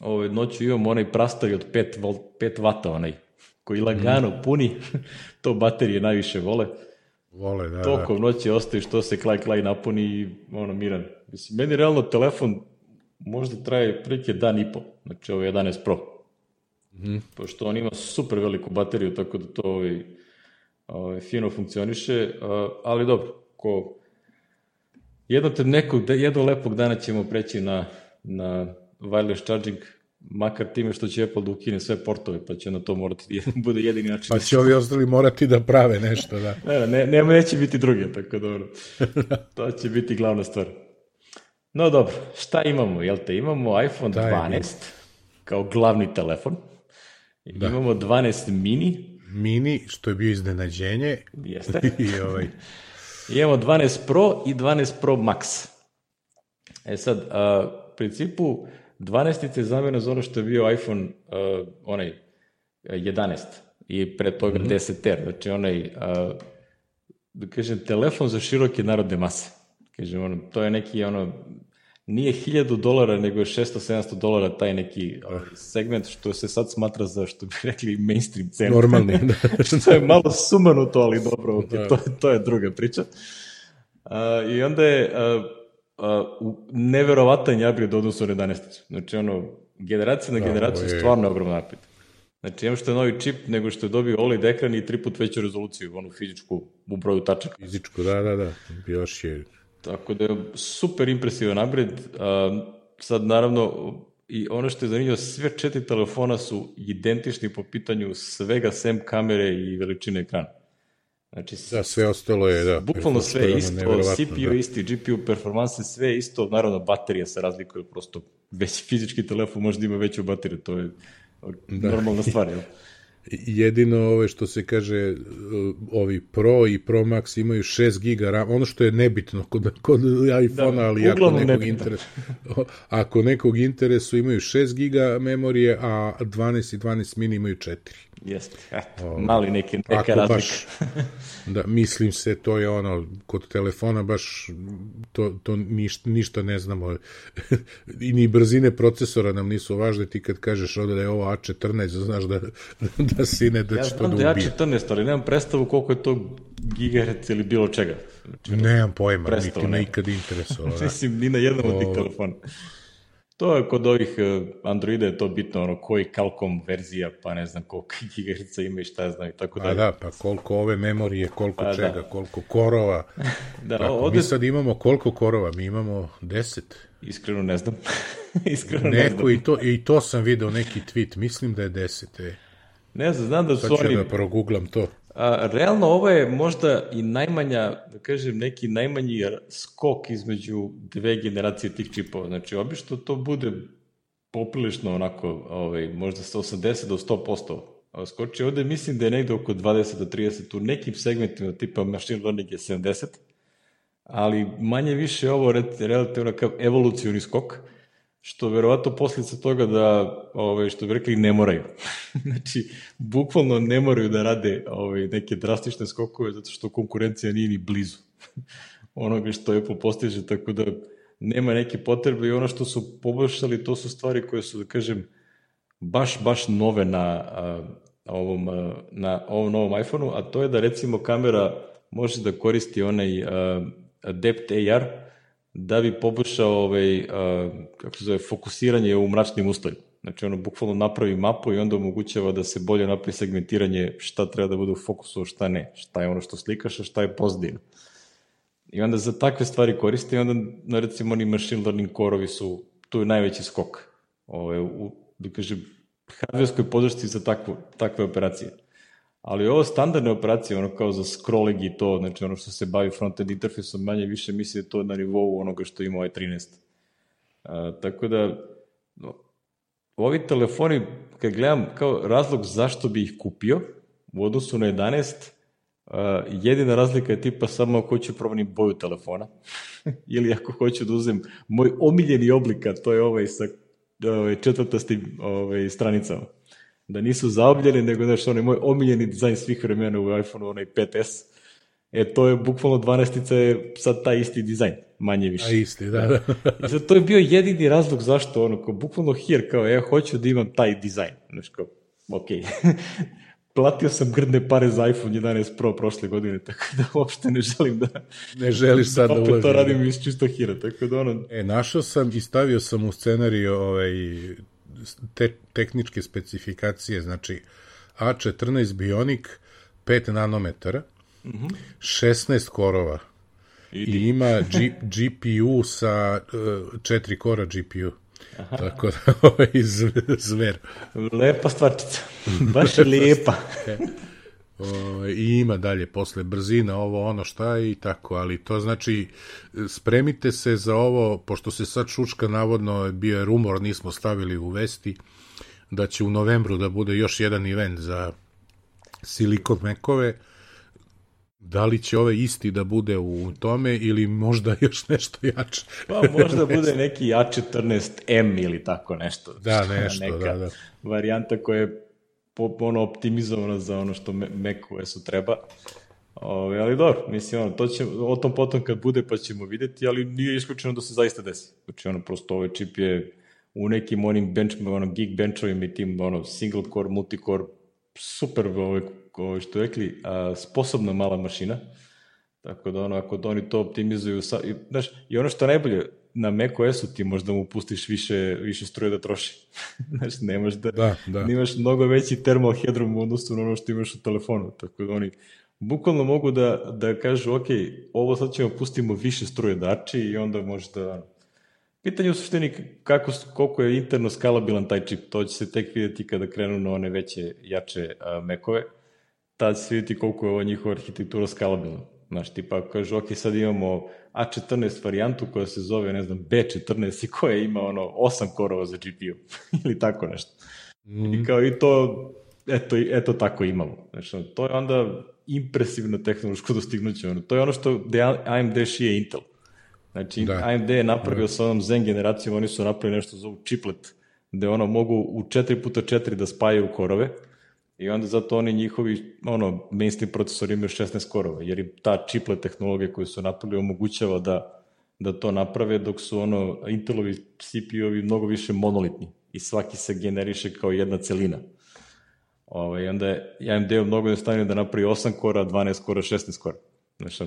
ovaj, noću imam onaj prastavi od 5, volt, 5 vata, onaj, koji lagano mm. puni, to baterije najviše vole, Vole, da, Toliko da. noći ostaviš, to se klaj klaj napuni i ono, miran. Mislim, meni realno telefon možda traje prilike dan i po, znači ovo je 11 Pro. Mm -hmm. Pošto on ima super veliku bateriju, tako da to ovaj, ovaj, fino funkcioniše, ali dobro, ko jednog, nekog, jednog lepog dana ćemo preći na, na wireless charging, makar time što će Apple da ukine sve portove, pa će na to morati da bude jedini način. Pa da će ovi ostali morati da prave nešto, da. ne, ne, ne, neće biti druge, tako dobro. to će biti glavna stvar. No dobro, šta imamo? Jel te imamo iPhone da, 12 je. kao glavni telefon. Da. Imamo 12 mini. Mini, što je bio iznenađenje. Jeste. I ovaj... Imamo 12 Pro i 12 Pro Max. E sad, a, u principu, 12 je zamena za ono što je bio iPhone uh, onaj 11 i pre toga mm -hmm. 10R, znači onaj uh, da kažem telefon za široke narodne mase. Kažem ono, to je neki ono nije 1000 dolara, nego je 600-700 dolara taj neki ovaj, segment, što se sad smatra za, što bi rekli, mainstream cena. Normalni, da. što je malo sumanuto, ali dobro, okay, da. to, to je druga priča. Uh, I onda je uh, uh, neverovatan upgrade odnosno na 11. Znači, ono, generacija na da, generaciju je stvarno ogroman upgrade. Znači, imam što je novi čip, nego što je dobio OLED ekran i tri put veću rezoluciju, onu fizičku u broju tačaka. Fizičku, da, da, da. Još je... Tako da je super impresivan upgrade. Uh, sad, naravno, i ono što je zanimljivo, sve četiri telefona su identični po pitanju svega sem kamere i veličine ekrana. Znači, da, sve ostalo je, da. Bukvalno sve isto, CPU da. isti, GPU performanse, sve isto, naravno baterija se razlikuje, prosto već fizički telefon može da ima veću bateriju, to je da. normalna stvar, jel? Jedino ove što se kaže ovi Pro i Pro Max imaju 6 giga RAM, ono što je nebitno kod, kod iPhone, da, ali ako nekog interes, ako nekog interesu imaju 6 giga memorije, a 12 i 12 mini imaju 4. Jeste, eto, mali neki, neka razlika. Baš, da, mislim se, to je ono, kod telefona baš to, to ništa, ništa ne znamo. I ni brzine procesora nam nisu važne, ti kad kažeš ovde da je ovo A14, znaš da, da si ne da će ja to da ubije. Ja znam da je A14, ali nemam predstavu koliko je to gigahertz ili bilo čega. Znači, nemam pojma, niti me ikad interesovalo. Da. Mislim, ni na jednom od tih telefona. To je kod ovih e, Androida je to bitno, ono, koji Qualcomm verzija, pa ne znam koliko gigaherca ima i šta znam i tako dalje. Pa da, pa koliko ove memorije, koliko pa, čega, da. koliko korova. da, Ako ovde... mi sad imamo koliko korova, mi imamo 10. Iskreno ne znam. Iskreno Neko, ne znam. I to, I to sam video neki tweet, mislim da je 10. E. Ne znam, znam da su oni... Sad ću da proguglam to. A, realno ovo je možda i najmanja, da kažem, neki najmanji skok između dve generacije tih čipova. Znači, obično to bude poprilično onako, ovaj, možda 180 do 100% skoči. Ovde mislim da je negde oko 20 do 30 u nekim segmentima tipa machine learning je 70, ali manje više ovo relativno kao evolucioni skok. Uh, što verovatno posljedica toga da, ovaj, što bi rekli, ne moraju. znači, bukvalno ne moraju da rade ovaj, neke drastične skokove, zato što konkurencija nije ni blizu onoga što Apple postiže, tako da nema neke potrebe i ono što su poboljšali, to su stvari koje su, da kažem, baš, baš nove na, a, ovom, a, na ovom novom iPhoneu, a to je da recimo kamera može da koristi onaj a, Depth AR, da bi poboljšao ovaj, kako se zove, fokusiranje u mračnim uslovima. Znači ono bukvalno napravi mapu i onda omogućava da se bolje napravi segmentiranje šta treba da bude u fokusu, šta ne, šta je ono što slikaš, a šta je pozadina. I onda za takve stvari koriste i onda, na recimo, oni machine learning korovi su, tu je najveći skok. Ove, u, da kažem, hardverskoj podršci za takvu, takve operacije. Ali ovo standardne operacije, ono kao za scrolling i to, znači ono što se bavi frontend interfejsom, manje više misli da to na nivou onoga što ima ovaj 13. A, tako da, no, ovi telefoni, kad gledam kao razlog zašto bi ih kupio, u odnosu na 11, Uh, jedina razlika je tipa samo ako hoću promenim boju telefona ili ako hoću da uzem moj omiljeni oblika, to je ovaj sa ovaj, četvrtastim ovaj, stranicama da nisu zaobljeni, nego znaš, onaj moj omiljeni dizajn svih vremena u iPhone-u, onaj 5S, e, to je bukvalno 12 je sad taj isti dizajn, manje više. A isti, da, da. I sad to je bio jedini razlog zašto, ono, kao, bukvalno hier, kao, ja hoću da imam taj dizajn, znaš, kao, okej. Okay. platio sam grdne pare za iPhone 11 Pro prošle godine, tako da uopšte ne želim da... Ne želiš sad da ulažim. to radim iz čisto hira, tako da ono... E, našao sam i stavio sam u scenariju ovaj, te, tehničke specifikacije, znači A14 Bionic 5 nanometara, mm -hmm. 16 korova Idi. i ima G, GPU sa uh, 4 kora GPU. Aha. Tako da, ovaj zver. Lepa stvarčica. Baš lijepa. O, I ima dalje posle brzina, ovo ono šta je i tako, ali to znači spremite se za ovo, pošto se sad šučka navodno bio je rumor, nismo stavili u vesti, da će u novembru da bude još jedan event za Silicon Mekove, da li će ove isti da bude u tome ili možda još nešto jače? Pa možda bude neki A14M ili tako nešto. Da, nešto, Neka da, da. varijanta koja je ono optimizovano za ono što Mac OS-u treba. Ove, ali dobro, mislim, ono, to će, o tom potom kad bude pa ćemo videti, ali nije isključeno da se zaista desi. Znači, ono, prosto ovaj čip je u nekim onim bench, ono, geek benchovima i tim, ono, single core, multicore, super, ovaj, ovaj, što rekli, a, sposobna mala mašina. Tako da, ono, ako da oni to optimizuju, sa, i, znaš, i ono što je najbolje, na macOS-u ti možda mu pustiš više, više struje da troši. znaš, nemaš da, Da, da. imaš mnogo veći thermal headroom u odnosu na ono što imaš u telefonu. Tako da oni bukvalno mogu da, da kažu, ok, ovo sad ćemo pustimo više struje dači i onda možda... Pitanje u suštini kako, koliko je interno skalabilan taj čip, to će se tek videti kada krenu na one veće, jače uh, mekove, tad će se vidjeti koliko je ova njihova arhitektura skalabilna. Znaš, tipa kažu, ok, sad imamo A14 varijantu koja se zove, ne znam, B14 i koja ima ono 8 korova za GPU ili tako nešto. Mm. I kao i to, eto, eto tako imamo. Znači, to je onda impresivno tehnološko dostignuće. Ono. To je ono što gde AMD šije Intel. Znači, da. AMD je napravio da. sa onom Zen generacijom, oni su napravili nešto zovu chiplet, gde ono mogu u 4x4 da spajaju korove, I onda zato oni njihovi ono, mainstream procesori imaju 16 korova, jer im ta chiplet tehnologija koju su napravili omogućava da, da to naprave, dok su ono, Intelovi CPU-ovi mnogo više monolitni i svaki se generiše kao jedna celina. Ovaj, onda je AMD-u mnogo jednostavnije da napravi 8 kora, 12 kora, 16 kora. Znači,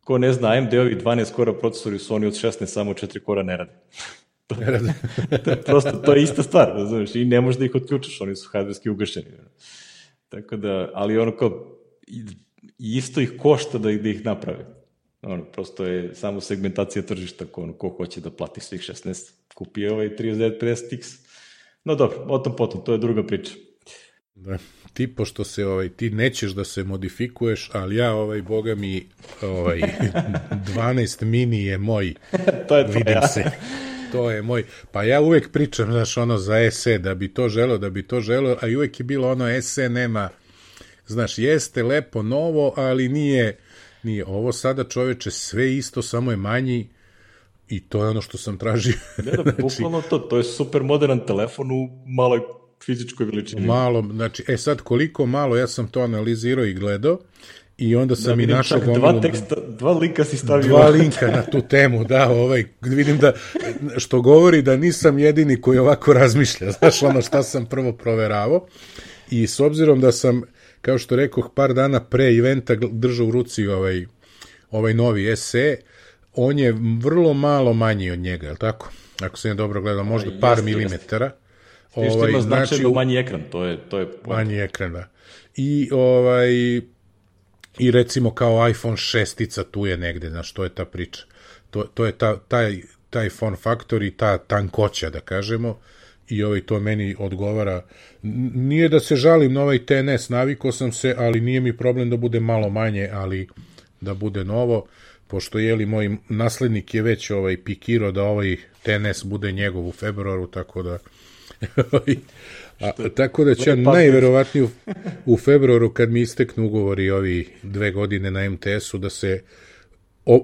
ko ne zna, AMD-ovi 12 kora procesori su oni od 16, samo 4 kora ne rade. To, prosto, to je ista stvar, razumiješ, i ne možeš da ih otključaš, oni su hardverski ugašeni. Tako da, ali ono kao, isto ih košta da ih, da ih naprave. Ono, prosto je samo segmentacija tržišta, ko, ono, ko hoće da plati svih 16, kupi ovaj 3950X. No dobro, o tom potom, to je druga priča. Da. Ti, pošto se, ovaj, ti nećeš da se modifikuješ, ali ja, ovaj, boga mi, ovaj, 12 mini je moj. to je to, Vidim ja. se. To je moj, pa ja uvek pričam, znaš, ono za SE, da bi to želo, da bi to želo, a i uvek je bilo ono SE nema, znaš, jeste lepo novo, ali nije, nije ovo sada čoveče sve isto, samo je manji, i to je ono što sam tražio. Ne da, znači, bukvalno to, to je super modern telefon u maloj fizičkoj veličini. Malo, znači, e sad koliko malo, ja sam to analizirao i gledao, i onda sam da, i našao gomilu... Dva, teksta, dva linka si stavio. Dva linka na tu temu, da, ovaj, vidim da, što govori da nisam jedini koji ovako razmišlja, znaš, ono šta sam prvo proveravao, i s obzirom da sam, kao što rekoh, par dana pre eventa držao u ruci ovaj, ovaj novi SE, on je vrlo malo manji od njega, je li tako? Ako se ne dobro gledao, možda par jeste, milimetara. Ovaj, znači, manji ekran, to je... To je manji ekran, da. I ovaj, i recimo kao iPhone 6 tu je negde, znaš, to je ta priča. To, to je ta, taj, taj form factor i ta tankoća, da kažemo, i ovaj to meni odgovara. Nije da se žalim na ovaj TNS, naviko sam se, ali nije mi problem da bude malo manje, ali da bude novo, pošto je li moj naslednik je već ovaj pikiro da ovaj TNS bude njegov u februaru, tako da A, tako da će ja najverovatnije u, u februaru kad mi isteknu ugovori ovi dve godine na MTS-u da se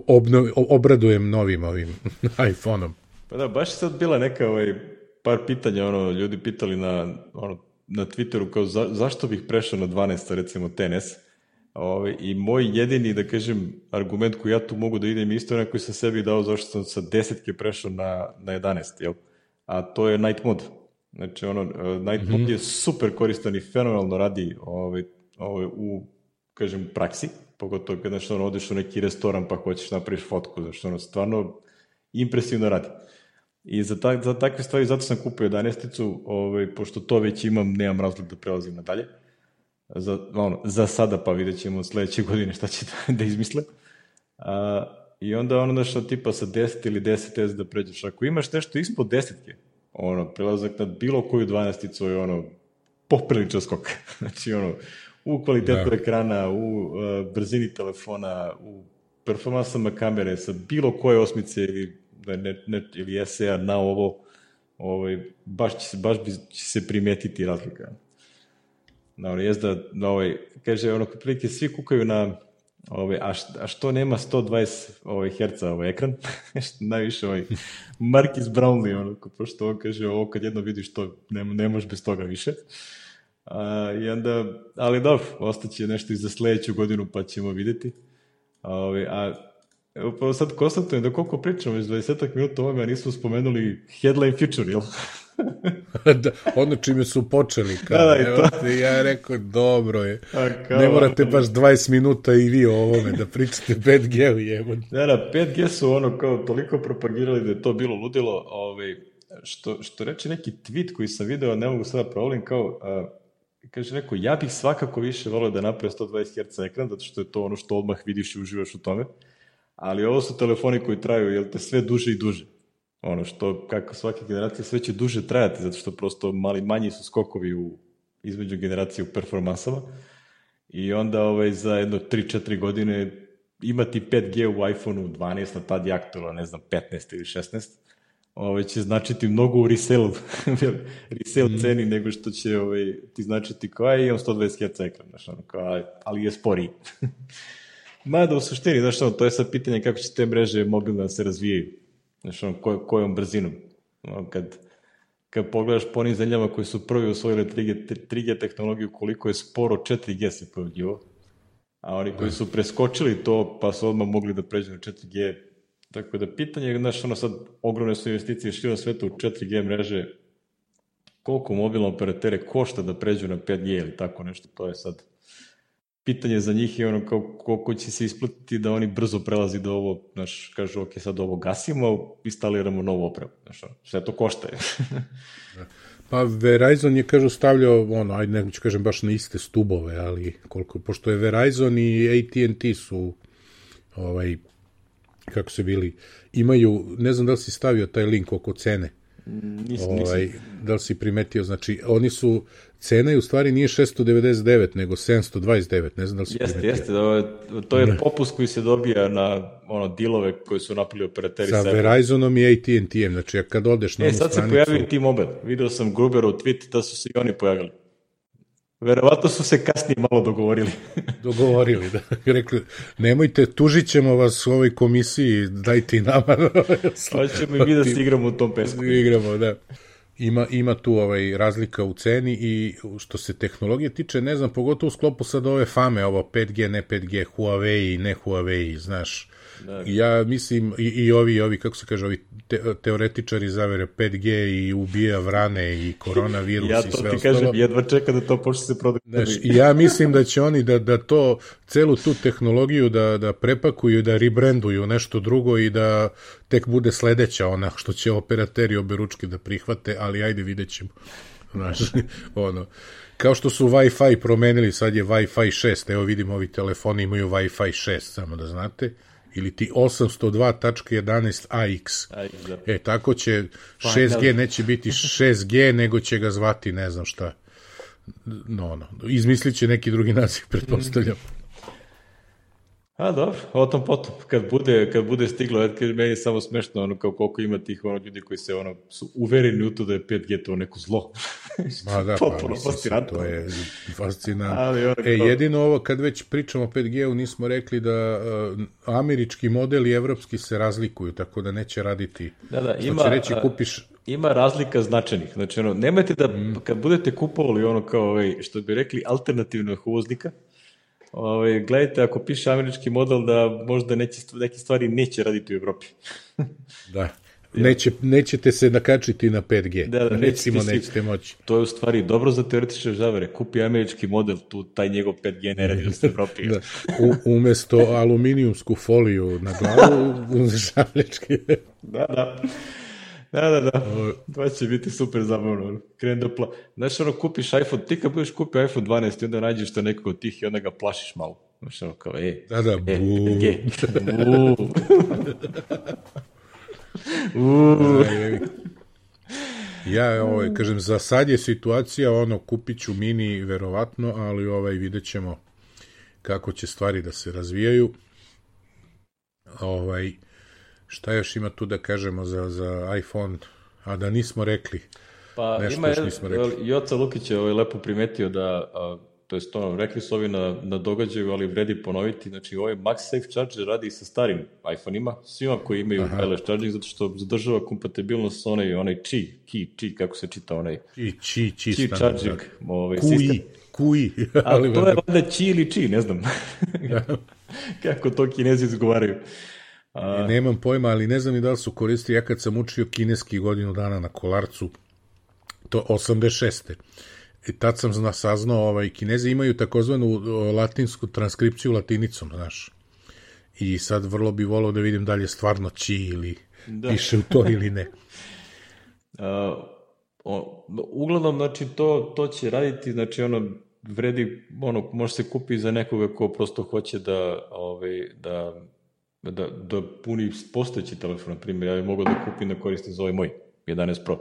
obnovi, obradujem novim ovim iPhone-om. Pa da, baš je sad bila neka ovaj, par pitanja, ono, ljudi pitali na, ono, na Twitteru kao za, zašto bih prešao na 12, recimo TNS, Ovaj, I moj jedini, da kažem, argument koji ja tu mogu da idem isto je koji sam sebi dao zašto sam sa desetke prešao na, na 11, jel? A to je night mode. Znači, ono, Night Mode mm -hmm. je super koristan i fenomenalno radi ovaj, ovaj, u, kažem, praksi, pogotovo kada što ono, odeš u neki restoran pa hoćeš napraviš fotku, znači ono, stvarno impresivno radi. I za, ta, za takve stvari, zato sam kupio 11-icu, ovaj, pošto to već imam, nemam razlog da prelazim nadalje. Za, ono, za sada, pa vidjet ćemo sledeće godine šta će da, da izmisle. A, I onda ono što tipa sa 10 ili 10S da pređeš. Ako imaš nešto ispod desetke, ono, prelazak na bilo koju dvanesticu je ono, popriličan skok. znači, ono, u kvalitetu da. ekrana, u uh, brzini telefona, u performansama kamere, sa bilo koje osmice ili, ne, ne, ili SE-a na ovo, ovaj, baš, će se, baš bi, će se primetiti razlika. Na, ono, jezda, na ovaj, kaže, ono, prilike svi kukaju na Ove, a, što, a što nema 120 ovaj, herca ovaj ekran? Najviše ovaj Marcus Brownlee, ono, pošto on kaže, ovo kad jedno vidiš to, ne, ne možeš bez toga više. A, I onda, ali dobro, ostaće nešto i za sledeću godinu pa ćemo videti. A, ovaj, a evo pa sad konstatujem da koliko pričamo, već 20 minuta ovome, a nismo spomenuli headline feature, jel? da, ono čime su počeli. Kao, Da, da, evo to. te, ja rekao, dobro je. A, kao, Ne morate baš 20 minuta i vi o ovome da pričate 5G-u jebon. Da, da, 5G su ono kao toliko propagirali da je to bilo ludilo, ovaj, što, što reče neki tweet koji sam video, ne mogu sada problem, kao, a, kaže neko, ja bih svakako više volio da napravim 120 Hz ekran, zato što je to ono što odmah vidiš i uživaš u tome, ali ovo su telefoni koji traju, jel te, sve duže i duže. Ono što, kako svake generacije, sve će duže trajati, zato što prosto mali, manji su skokovi u, između generacije u performansama. I onda ovaj, za jedno 3-4 godine imati 5G u iPhoneu 12, na tad je aktualno, ne znam, 15 ili 16, ovaj, će značiti mnogo u resale, resale mm. ceni nego što će ovaj, ti značiti kao, aj, imam 120 Hz ekran, znaš, ono, kao, ali je sporiji. Mada u suštini, znaš, ono, to je sad pitanje kako će te mreže mobilne da se razvijaju, znaš, ono, koj, kojom brzinom. Ono, kad, kad pogledaš po onim zemljama koji su prvi osvojili 3G, 3G tehnologiju, koliko je sporo 4G se pojavljivo, a oni koji su preskočili to, pa su odmah mogli da pređu na 4G, tako da pitanje je, znaš, ono sad, ogromne su investicije širom sveta u 4G mreže, koliko mobilne operatere košta da pređu na 5G ili tako nešto, to je sad pitanje za njih je ono kao koliko će se isplatiti da oni brzo prelazi do ovo, znaš, kažu, ok, sad ovo gasimo, instaliramo novu opremu, znaš, sve to košta. Pa Verizon je, kažu, stavljao, ono, ajde ne ću kažem baš na iste stubove, ali koliko, pošto je Verizon i AT&T su, ovaj, kako se bili, imaju, ne znam da li si stavio taj link oko cene, nisam, ovaj, nisam. da li si primetio, znači, oni su, cena je u stvari nije 699, nego 729, ne znam da li si Jeste, primetio. jeste, da, to je popust koji se dobija na ono dilove koje su napravili operateri Sa Verizonom i AT&T-em, znači, kad odeš na E, onu sad se stranicu... pojavio T-Mobile. Video sam Gruberov tweet da su se i oni pojavili. Verovatno su se kasnije malo dogovorili. dogovorili, da. Rekli, nemojte, tužit ćemo vas u ovoj komisiji, dajte i nama. Hoćemo i mi da se igramo u tom pesku. Igramo, da. Ima, ima tu ovaj razlika u ceni i što se tehnologije tiče, ne znam, pogotovo u sklopu sad ove fame, ovo 5G, ne 5G, Huawei, ne Huawei, znaš. Da. Ja mislim, i, i ovi, ovi, kako se kaže, ovi te, teoretičari zavere 5G i ubija vrane i koronavirus ja i sve ostalo. Ja to ti kažem, jedva čeka da to počne se prodati. Znaš, ja mislim da će oni da, da to, celu tu tehnologiju da, da prepakuju, da rebranduju nešto drugo i da tek bude sledeća ona što će operateri oberučke da prihvate, ali ajde vidjet ćemo. Znaš, ono, kao što su Wi-Fi promenili, sad je Wi-Fi 6, evo vidimo ovi telefoni imaju Wi-Fi 6, samo da znate, ili ti 802.11ax. Da. E, tako će 6G neće biti 6G, nego će ga zvati ne znam šta. No, no. Izmislit će neki drugi naziv, pretpostavljam. A, dobro, o tom potom, kad bude, kad bude stiglo, kad meni je samo smešno, ono, kao koliko ima tih ono, ljudi koji se, ono, su uvereni u to da je 5G to neko zlo. Ma da, pa, mislim, to je fascinantno. Ali, ono, e, jedino ovo, kad već pričamo o 5G-u, nismo rekli da uh, američki model i evropski se razlikuju, tako da neće raditi. Da, da, ima, će reći, kupiš... ima razlika značajnih. Znači, ono, nemojte da, mm. kad budete kupovali ono kao, ovaj, što bi rekli, alternativnog uvoznika, Ove, ovaj, gledajte, ako piše američki model da možda neće, neke stvari neće raditi u Evropi. da. Neće, nećete se nakačiti na 5G. Da, da, Recimo, nećete, nećete moći. To je u stvari dobro za teoretične žavere. Kupi američki model, tu taj njegov 5G ne radi u Evropi. da. U, umesto aluminijumsku foliju na glavu, američki. da, da. Da, da, da. To će biti super zabavno. Krenu da pla... Znaš, ono, kupiš iPhone, ti kad budeš kupio iPhone 12 i onda nađeš to nekog od tih i onda ga plašiš malo. Znaš, ono, kao, e, da, da, e, bu. e, bu. Ja, ovaj, kažem, za sad je situacija, ono, kupit ću mini, verovatno, ali ovaj, vidjet ćemo kako će stvari da se razvijaju. Ovaj, šta još ima tu da kažemo za, za iPhone, a da nismo rekli? Pa Nešto ima, još nismo rekli. Joca Lukić je ovaj lepo primetio da a, to jest ono, rekli su ovi na, na događaju, ali vredi ponoviti, znači ovaj MagSafe Charger radi i sa starim iPhone-ima, svima koji imaju Aha. wireless charging, zato što zadržava kompatibilnost sa onaj, onaj Qi, Qi, Qi, kako se čita onaj... Qi, Qi, Qi, Qi charging ovaj, Kui, sistem. Kui. Ali to je valjda Qi ili Qi, ne znam. kako to kinezi izgovaraju. A... Nemam pojma, ali ne znam ni da li su koristili. Ja kad sam učio kineski godinu dana na kolarcu, to 86. I tad sam zna, saznao, ovaj, kinezi imaju takozvanu latinsku transkripciju latinicom, znaš. I sad vrlo bi volao da vidim da li je stvarno ći ili da. piše u to ili ne. Uh, o, uglavnom, znači, to, to će raditi, znači, ono, vredi, ono, može se kupi za nekoga ko prosto hoće da, ovaj, da, da, da puni postojeći telefon, na primjer, ja bih mogao da kupim da koristim za ovaj moj, 11 Pro.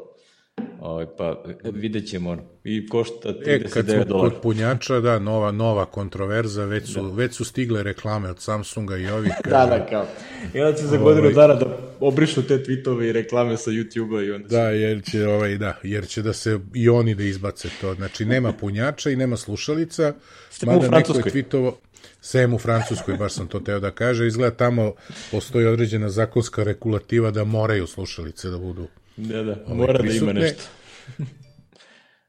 Ovaj, pa vidjet ćemo. I košta 39 e, kad smo dolara. kod punjača, da, nova, nova kontroverza, već su, da. već su stigle reklame od Samsunga i ovih. da, da, kao. I onda će za godinu ovaj, dana da obrišu te tweetove i reklame sa YouTube-a i onda će... Da, jer će, ovaj, da, jer će da se i oni da izbace to. Znači, nema punjača i nema slušalica, Sem mada neko je tweetovo, sem u Francuskoj, baš sam to teo da kaže, izgleda tamo postoji određena zakonska regulativa da moraju slušalice da budu Da, da, ovaj, mora prisutne. da ima nešto.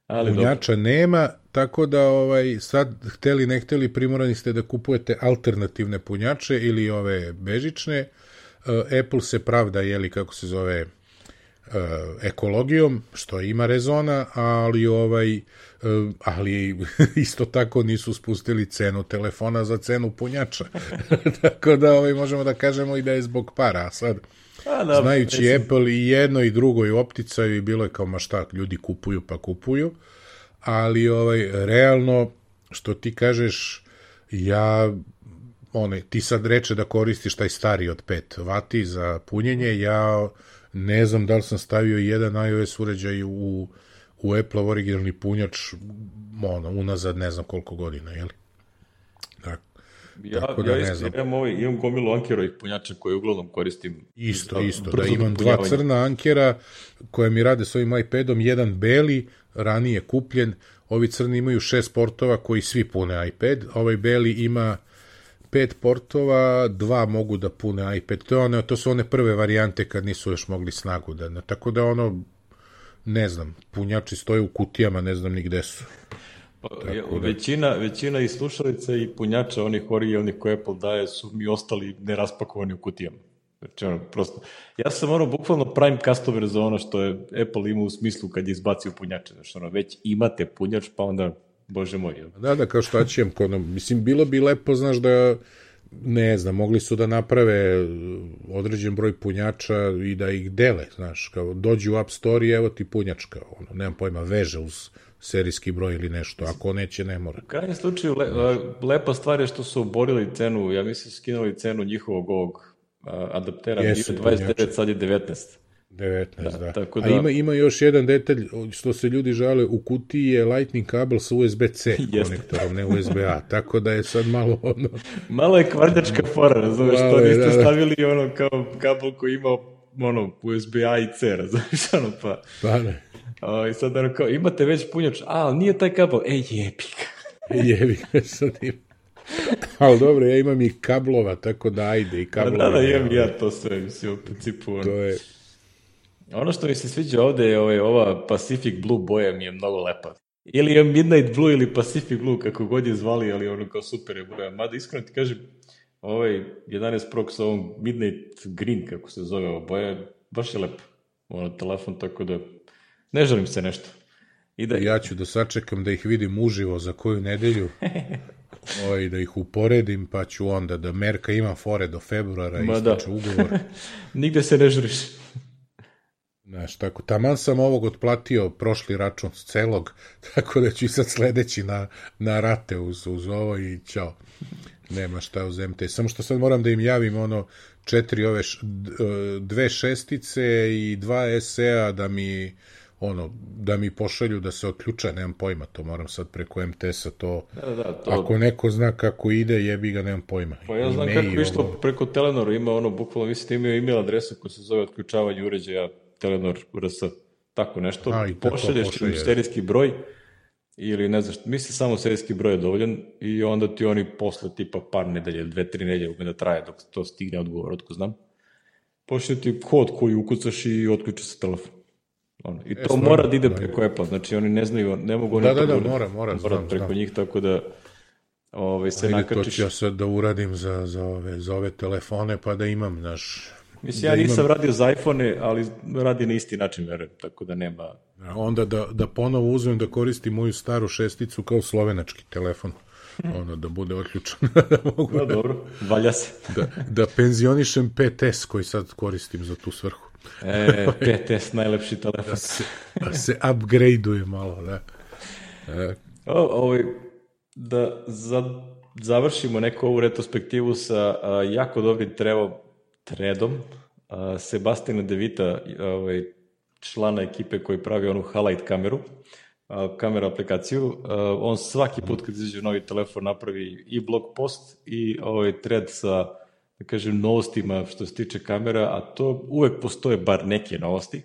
Ali Punjača dobro. nema, tako da ovaj sad hteli ne hteli primorani ste da kupujete alternativne punjače ili ove bežične. Uh, Apple se pravda jeli kako se zove uh, ekologijom, što ima rezona, ali ovaj ali isto tako nisu spustili cenu telefona za cenu punjača. tako da ovaj možemo da kažemo i da je zbog para. Sad A, da, Znajući mislim... Apple i jedno i drugo i opticaju i bilo je kao ma šta, ljudi kupuju pa kupuju, ali ovaj, realno, što ti kažeš, ja one, ti sad reče da koristiš taj stari od 5 vati za punjenje, ja ne znam da li sam stavio jedan iOS uređaj u, u Apple originalni punjač ono, unazad ne znam koliko godina, jeli? Ja, Tako da, ja isto imam, ovaj, imam gomilu ankerovih punjača koje uglavnom koristim. Isto, da, isto, da imam dva crna ankera koje mi rade s ovim iPadom, jedan beli, ranije kupljen, ovi crni imaju šest portova koji svi pune iPad, ovaj beli ima pet portova, dva mogu da pune iPad. To, one, to su one prve varijante kad nisu još mogli snagu da... Tako da ono, ne znam, punjači stoje u kutijama, ne znam ni gde su. Pa, da... većina, većina i slušalica i punjača onih originalnih koje Apple daje su mi ostali neraspakovani u kutijama. Znači, ono, prosto, ja sam ono bukvalno prime customer za ono što je Apple ima u smislu kad je izbacio punjače. Znači, ono, već imate punjač, pa onda, bože moj. Jel? Da, da, kao što će ono, mislim, bilo bi lepo, znaš, da ne znam, mogli su da naprave određen broj punjača i da ih dele, znaš, kao dođu u App Store i evo ti punjačka, ono, nemam pojma, veže uz serijski broj ili nešto, ako neće ne mora. U krajnjem slučaju le, lepa stvar je što su oborili cenu, ja mislim skinuli cenu njihovog ovog adaptera, Jesu, 29, sad je 19. 19, da. da. Tako da... A ima, ima još jedan detalj, što se ljudi žale, u kutiji je lightning kabel sa USB-C konektorom, ne USB-A, tako da je sad malo ono... Malo je kvarnjačka fora, razumeš, što niste da, da. stavili ono kao kabel koji ima ono, USB-A i C, razumeš, ono pa... Pa ne. O, I sad ono kao, imate već punjač, a, nije taj kabel, ej, jebi ga. jebi ga, sad ima. Ali dobro, ja imam i kablova, tako da ajde i kablova. Da, da, imam ja to sve, mislim, u principu. Ono. To je... Ono što mi se sviđa ovde je ovaj, ova Pacific Blue boja mi je mnogo lepa. Ili je Midnight Blue ili Pacific Blue, kako god je zvali, ali ono kao super je boja. Mada iskreno ti kažem, ovaj 11 Pro sa ovom Midnight Green, kako se zove ova boja, baš je lepo. Ono, telefon, tako da Ne želim se nešto. da... Ja ću da sačekam da ih vidim uživo za koju nedelju. Oj, da ih uporedim, pa ću onda da Merka ima fore do februara i da. ugovor. Nigde se ne žuriš. Znaš, tako, taman sam ovog otplatio prošli račun s celog, tako da ću i sad sledeći na, na rate uz, uz ovo i čao. Nema šta uz MT. Samo što sad moram da im javim ono četiri ove, š, dve šestice i dva SE-a da mi ono, da mi pošalju da se otključa, nemam pojma, to moram sad preko MTS-a to, da, da, to... ako neko zna kako ide, jebi ga, nemam pojma. Pa ja znam kako je išlo ovo... preko Telenora, ima ono, bukvalno, mislim, imao email adresu koja se zove otključavanje uređaja Telenor RS, tako nešto, A, pošalješ ti serijski broj ili ne znaš, misli samo serijski broj je dovoljan i onda ti oni posle tipa par nedelje, dve, tri nedelje ume da traje dok to stigne odgovor, otko znam. Počne ti kod koji ukucaš i otključa se telefon. Ono. I to e, mora da ide da, preko Apple, znači oni ne znaju, ne mogu oni da, da, da, mora, mora, znam, preko znam. njih, tako da ovaj, se Ajde, nakačiš. to ću ja sad da uradim za, za, ove, za ove telefone, pa da imam, naš... Mislim, da ja nisam imam... radio za iPhone, ali radi na isti način, verujem, tako da nema... Onda da, da ponovo uzmem da koristim moju staru šesticu kao slovenački telefon ono da bude otključan da mogu no, da, dobro, valja se. Da, da penzionišem PTS koji sad koristim za tu svrhu. E, PTS najlepši telefon. Da se, da se upgradeuje malo da. E. o, ovaj, da za, završimo neku ovu retrospektivu sa a, jako dobrim trevom tredom a, Sebastiana Devita ovaj, člana ekipe koji pravi onu Halite kameru kamera aplikaciju. On svaki put kad izađe novi telefon napravi i blog post i ovaj thread sa da kažem novostima što se tiče kamera, a to uvek postoje bar neke novosti.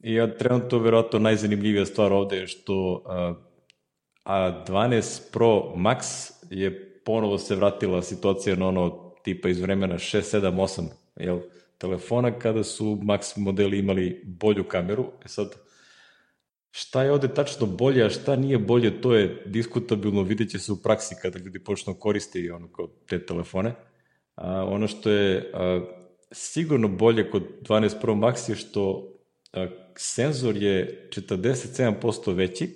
I ja trenutno verovatno najzanimljivija stvar ovde je što A12 Pro Max je ponovo se vratila situacija na ono tipa iz vremena 6, 7, 8 jel, telefona kada su Max modeli imali bolju kameru. E sad, Šta je ovde tačno bolje, a šta nije bolje, to je diskutabilno, vidjet će se u praksi kada ljudi počnu koristiti ono, kao te telefone. A, ono što je a, sigurno bolje kod 12 Pro Max je što a, senzor je 47% veći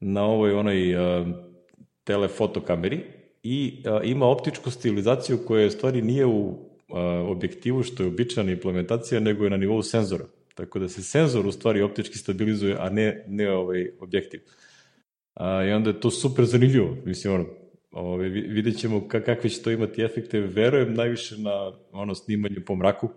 na ovoj onoj a, telefoto kameri i a, ima optičku stilizaciju koja je stvari nije u a, objektivu što je običana implementacija, nego je na nivou senzora. Tako da se senzor u stvari optički stabilizuje, a ne, ne ovaj objektiv. A, I onda je to super zanimljivo. Mislim, ono, ovaj, vidjet ćemo kakve će to imati efekte. Verujem najviše na ono snimanju po mraku.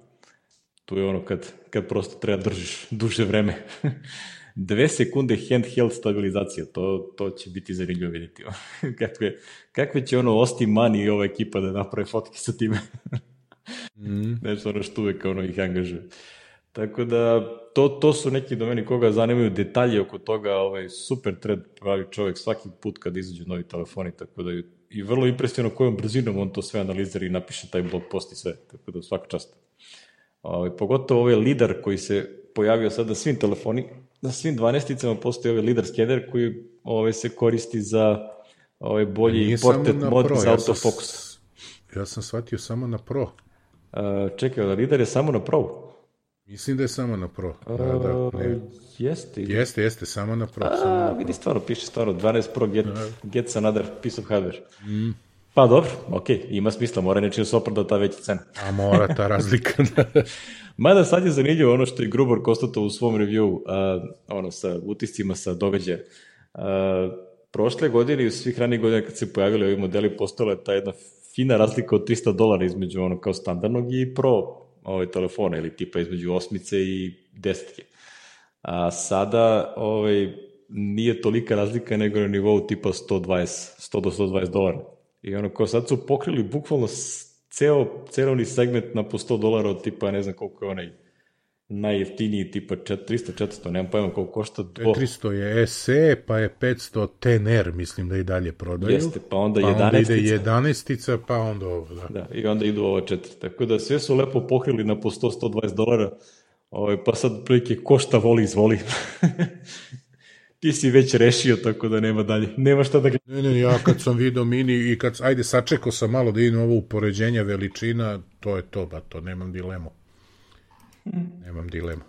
Tu je ono kad, kad prosto treba držiš duže vreme. Dve sekunde handheld stabilizacija, to, to će biti zanimljivo vidjeti. kakve, kakve će ono Osti Mani i ova ekipa da naprave fotke sa time. mm. Nešto ono što uvek ono ih angažuje. Tako da, to, to su neki domeni koga zanimaju detalje oko toga, ovaj, super thread pravi čovjek svaki put kad izađu novi telefoni, tako da i vrlo impresivno kojom brzinom on to sve analizira i napiše taj blog post i sve, tako da svaka čast. Ovaj, pogotovo ovaj lider koji se pojavio sad na svim telefoni, na svim 12-icama postoji ovaj lider skener koji ovaj, se koristi za ovaj bolji portret mod pro, za autofokus. Ja sam, ja sam shvatio samo na pro. Uh, čekaj, lider je samo na pro. Mislim da je samo na Pro. Da, da, ne. Jeste. Jeste, jeste, samo na Pro. A, samo na vidi, stvarno, piše stvarno, 12 Pro get, da. gets another piece of hardware. Mm. Pa dobro, ok, ima smisla, mora nečim se opravda ta veća cena. A mora ta razlika. Da. Mada sad je zanimljivo ono što je Grubor konstatao u svom review, a, ono, sa utiscima, sa događaja. A, prošle godine i u svih ranih godina kad se pojavili ovi modeli, postala je ta jedna fina razlika od 300 dolara između ono kao standardnog i Pro ovaj, telefona ili tipa između osmice i desetke. A sada ovaj, nije tolika razlika nego na nivou tipa 120, 100 do 120 dolara. I ono kao sad su pokrili bukvalno ceo, ceo segment na po 100 dolara od tipa ne znam koliko je onaj najjeftiniji tipa 300, 400, nemam pojma koliko košta. Do... 400 je SE, pa je 500 TNR, mislim da i dalje prodaju. Jeste, pa onda pa 11. Onda ide 11, pa onda ovo, da. Da, i onda idu ovo četiri. Tako da sve su lepo pokrili na po 100-120 dolara, ovaj, pa sad prilike košta voli izvoli. Ti si već rešio, tako da nema dalje. Nema šta da ga... Ne, ne, ja kad sam video mini i kad, ajde, sačekao sam malo da idem ovo upoređenja veličina, to je to, ba, to nemam dilemu. Nemam dilema.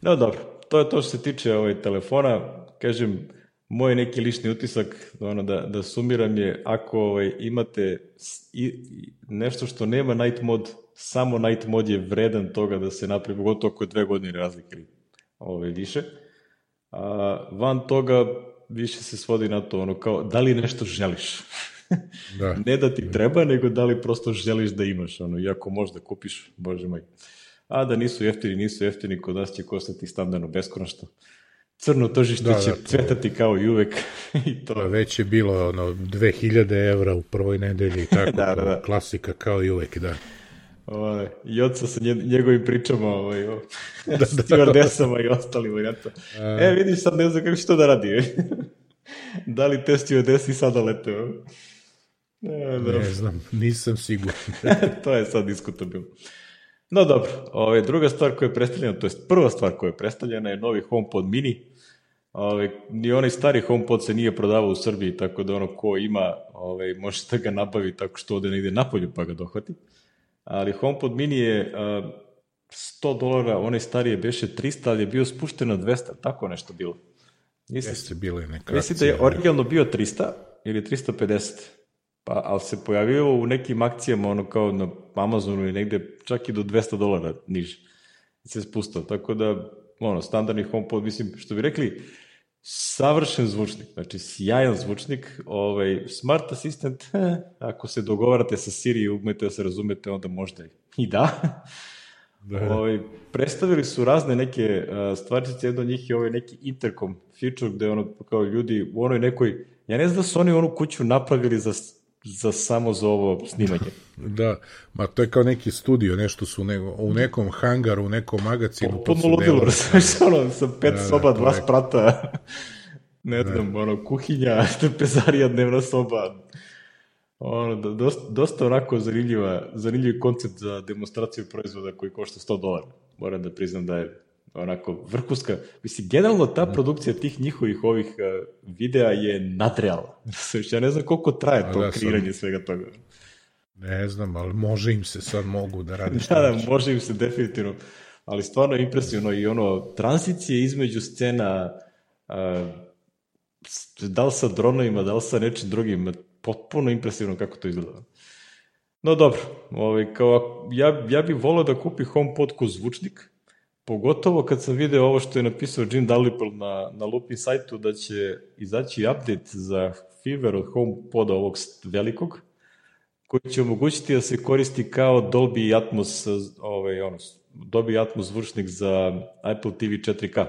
No dobro, to je to što se tiče ovaj telefona. Kažem, moj neki lični utisak, ono, da, da sumiram je, ako ovaj, imate i, nešto što nema night mod, samo night mod je vredan toga da se napravi, pogotovo ako je dve godine razlike ili ovaj, više. A, van toga više se svodi na to, ono, kao, da li nešto želiš? Da. ne da ti treba, nego da li prosto želiš da imaš, ono, iako možda kupiš, bože moj a da nisu jeftini, nisu jeftini, kod nas će kostati standardno beskonačno. Crno tržište da, će da, cvetati kao i uvek. I to. Da, već je bilo ono, 2000 evra u prvoj nedelji, tako, da, da, da. klasika kao i uvek, da. Ovaj, I oca sa njegovim pričama ovaj, o da, da, stewardesama da, da. i ostali varijanta. E, vidiš sad ne znam kako će to da radi. da li testi od desi sada leteo? E, ne znam, nisam siguran. to je sad diskutabilno. No dobro, ove, druga stvar koja je predstavljena, to je prva stvar koja je predstavljena je novi HomePod mini. Ove, ni onaj stari HomePod se nije prodavao u Srbiji, tako da ono ko ima, ove, može da ga nabavi tako što ode negde napolju pa ga dohvati. Ali HomePod mini je a, 100 dolara, onaj stari je beše 300, ali je bio spušten na 200, tako nešto bilo. Jeste bilo je neka Mislim da je originalno bio 300 ili 350. Pa, ali se pojavio u nekim akcijama, ono kao na Amazonu i negde čak i do 200 dolara niže. Se spustao, tako da, ono, standardni HomePod, mislim, što bi rekli, savršen zvučnik, znači sjajan zvučnik, ovaj, smart assistant, eh, ako se dogovarate sa Siri i umete da se razumete, onda možda i da. da. Ovaj, predstavili su razne neke uh, stvarčice, jedno od njih je ovaj neki intercom feature, gde ono, kao ljudi u onoj nekoj, ja ne znam da su oni onu kuću napravili za za samo za ovo snimanje. da, ma to je kao neki studio, nešto su nego, u nekom hangaru, u nekom magacinu. Potpuno ludilo, ono, sa pet da, soba, da, dva sprata, ne da. znam, ono, kuhinja, pezarija, dnevna soba, ono, dosta, dosta onako zanimljiva, zanimljiv koncept za demonstraciju proizvoda koji košta 100 dolara. Moram da priznam da je onako vrhunska. Mislim, generalno ta da. produkcija tih njihovih ovih uh, videa je nadrealna. ja ne znam koliko traje to da, kreiranje sam... svega toga. Ne znam, ali može im se sad mogu da radi da, da, može im se definitivno. Ali stvarno je impresivno i ono, tranzicije između scena uh, da li sa dronovima, da li sa nečim drugim, potpuno impresivno kako to izgleda. No dobro, ovaj, kao, ja, ja bih volao da kupi HomePod ko zvučnik, Pogotovo kad sam video ovo što je napisao Jim Dalrymple na, na Lupin sajtu da će izaći update za firmware od HomePoda ovog velikog, koji će omogućiti da se koristi kao Dolby Atmos, ovaj, ono, Dolby Atmos zvučnik za Apple TV 4K.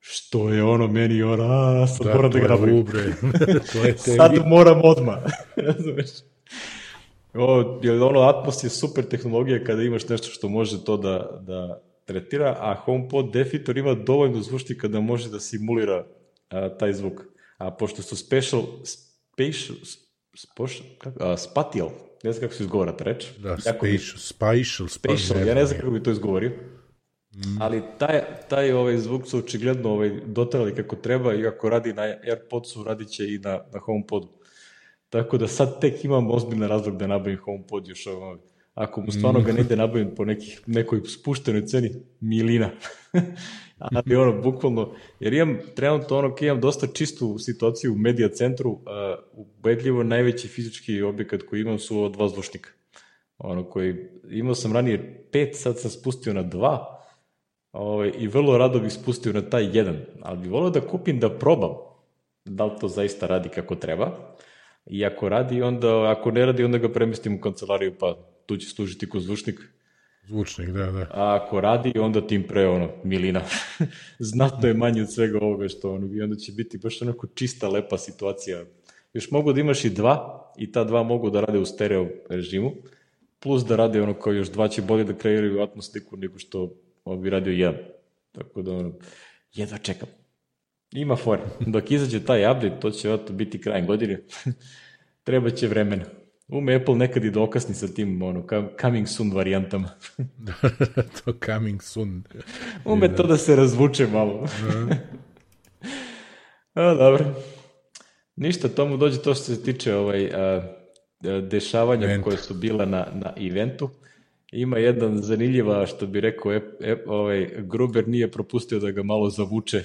Što je ono meni, ono, a, sad da, moram da ga napravim. to je sad moram odmah. Razumeš? O, jer ono, Atmos je super tehnologija kada imaš nešto što može to da, da tretira, a HomePod Defitor ima dovoljno zvučnika da može da simulira a, taj zvuk. A pošto su special, special, a, spatial, ne znam kako se izgovara ta reč. Da, spatial, spatial, spatial, ja ne znam kako bi to izgovorio. Mm. Ali taj, taj ovaj zvuk su očigledno ovaj, dotarali kako treba i ako radi na AirPodsu, radit će i na, na HomePodu. Tako da sad tek imam ozbiljna razlog da nabavim HomePod još ovaj, ako mu stvarno ga ne ide nabavim po nekih, nekoj spuštenoj ceni, milina. Ali ono, bukvalno, jer imam trenutno ono, imam dosta čistu situaciju u medija centru, uh, ubedljivo najveći fizički objekat koji imam su dva zvučnika. Ono, koji, imao sam ranije pet, sad sam spustio na dva, ovaj, i vrlo rado bih spustio na taj jedan, ali bih volio da kupim da probam da li to zaista radi kako treba, i ako radi, onda, ako ne radi, onda ga premestim u kancelariju, pa tu će služiti ko zvučnik. Zvučnik, da, da. A ako radi, onda tim pre, ono, milina. Znatno je manje od svega ovoga što, ono, i onda će biti baš onako čista, lepa situacija. Još mogu da imaš i dva, i ta dva mogu da rade u stereo režimu, plus da rade ono kao još dva će bolje da kreiraju atmosliku nego što on bi radio jedan. Tako da, ono, jedva čekam. Ima fore. Dok izađe taj update, to će biti krajem godine. Treba će vremena. Ume Apple nekad i dokasni sa tim ono, coming soon varijantama. to coming soon. Ume da. to da se razvuče malo. a, dobro. Ništa, tomu dođe to što se tiče ovaj, a, dešavanja Event. koje su bila na, na eventu. Ima jedan zanimljiva, što bi rekao, ep, ep, ovaj, Gruber nije propustio da ga malo zavuče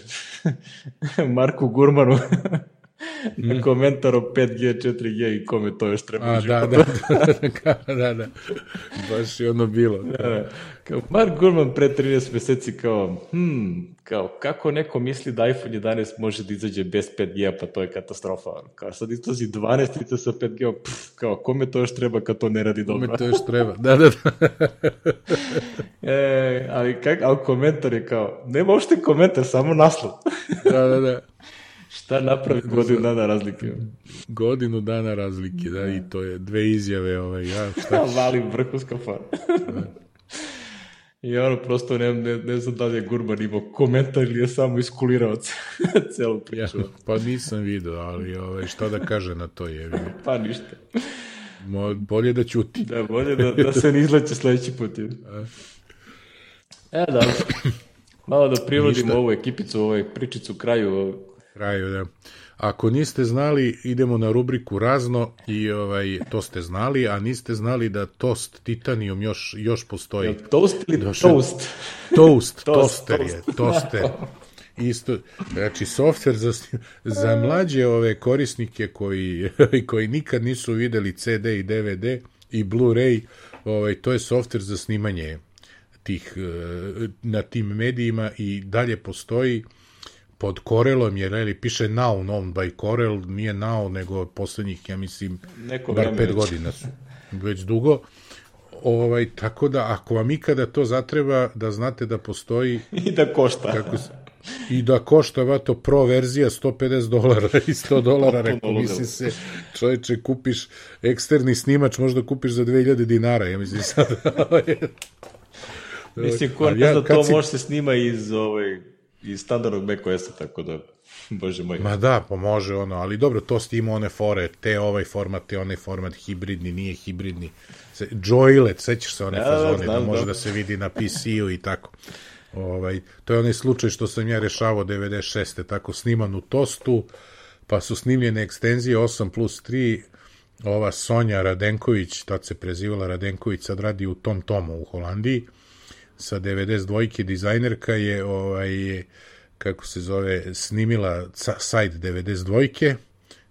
Marku Gurmanu mm. komentar o 5G, 4G i kome to još treba A, da, da, da, da, da, baš je ono bilo. Da. da. Kao Mark Gurman pre 13 meseci kao, hmm, kao, kako neko misli da iPhone 11 može da izađe bez 5G, pa to je katastrofa. Kao sad izlazi 12 sa 5G, pff, kao, kome to još treba kad to ne radi dobro? Kome to još treba, da, da, da. e, ali, kak, ali komentar je kao, nema uopšte komentar, samo naslov. da, da, da. Šta napravi godinu dana razlike? Godinu dana razlike, da, i to je dve izjave, ovaj, ja, šta Vali vrhunska fora. I ono, prosto ne, ne, ne znam da li je Gurman imao komentar ili je samo iskulirao celu priču. Ja, pa nisam video, ali ovaj, šta da kaže na to je. pa ništa. Mo, bolje da ćuti. Da, bolje da, da se ne izleće sledeći put. E, da. Malo da privodimo ovu ekipicu, ovu pričicu kraju. Kraju, da. Ako niste znali, idemo na rubriku razno i ovaj to ste znali, a niste znali da tost titanium još još postoji. Je toast ili Došle, toast? Toast, toster je, toster. Isto, znači software za, za mlađe ove korisnike koji, koji nikad nisu videli CD i DVD i Blu-ray, ovaj, to je software za snimanje tih, eh, na tim medijima i dalje postoji pod Corelom, jer ali piše now known by Corel, nije now, nego poslednjih, ja mislim, Neko bar pet godina su, već dugo. Ovaj, tako da, ako vam ikada to zatreba, da znate da postoji... I da košta. Kako se, I da košta, vato, pro verzija 150 dolara i 100 dolara, rekao, misli se, čovječe, kupiš eksterni snimač, možda kupiš za 2000 dinara, ja mislim sad. mislim, ko ne ja, zna, to si... može se snima iz, ovaj, iz standardnog macOS-a, tako da, bože moj. Ma da, pa može ono, ali dobro, to ste ima one fore, te ovaj format, te onaj format, hibridni, nije hibridni. Se, Joylet, sećaš se one ja, fazone, da, da može da. da se vidi na PC-u i tako. Ovaj, to je onaj slučaj što sam ja rešavao 96. tako sniman u tostu, pa su snimljene ekstenzije 8 plus 3, ova Sonja Radenković, tad se prezivala Radenković, sad radi u Tom Tomu u Holandiji, sa 92. dizajnerka je ovaj kako se zove snimila sajt 92.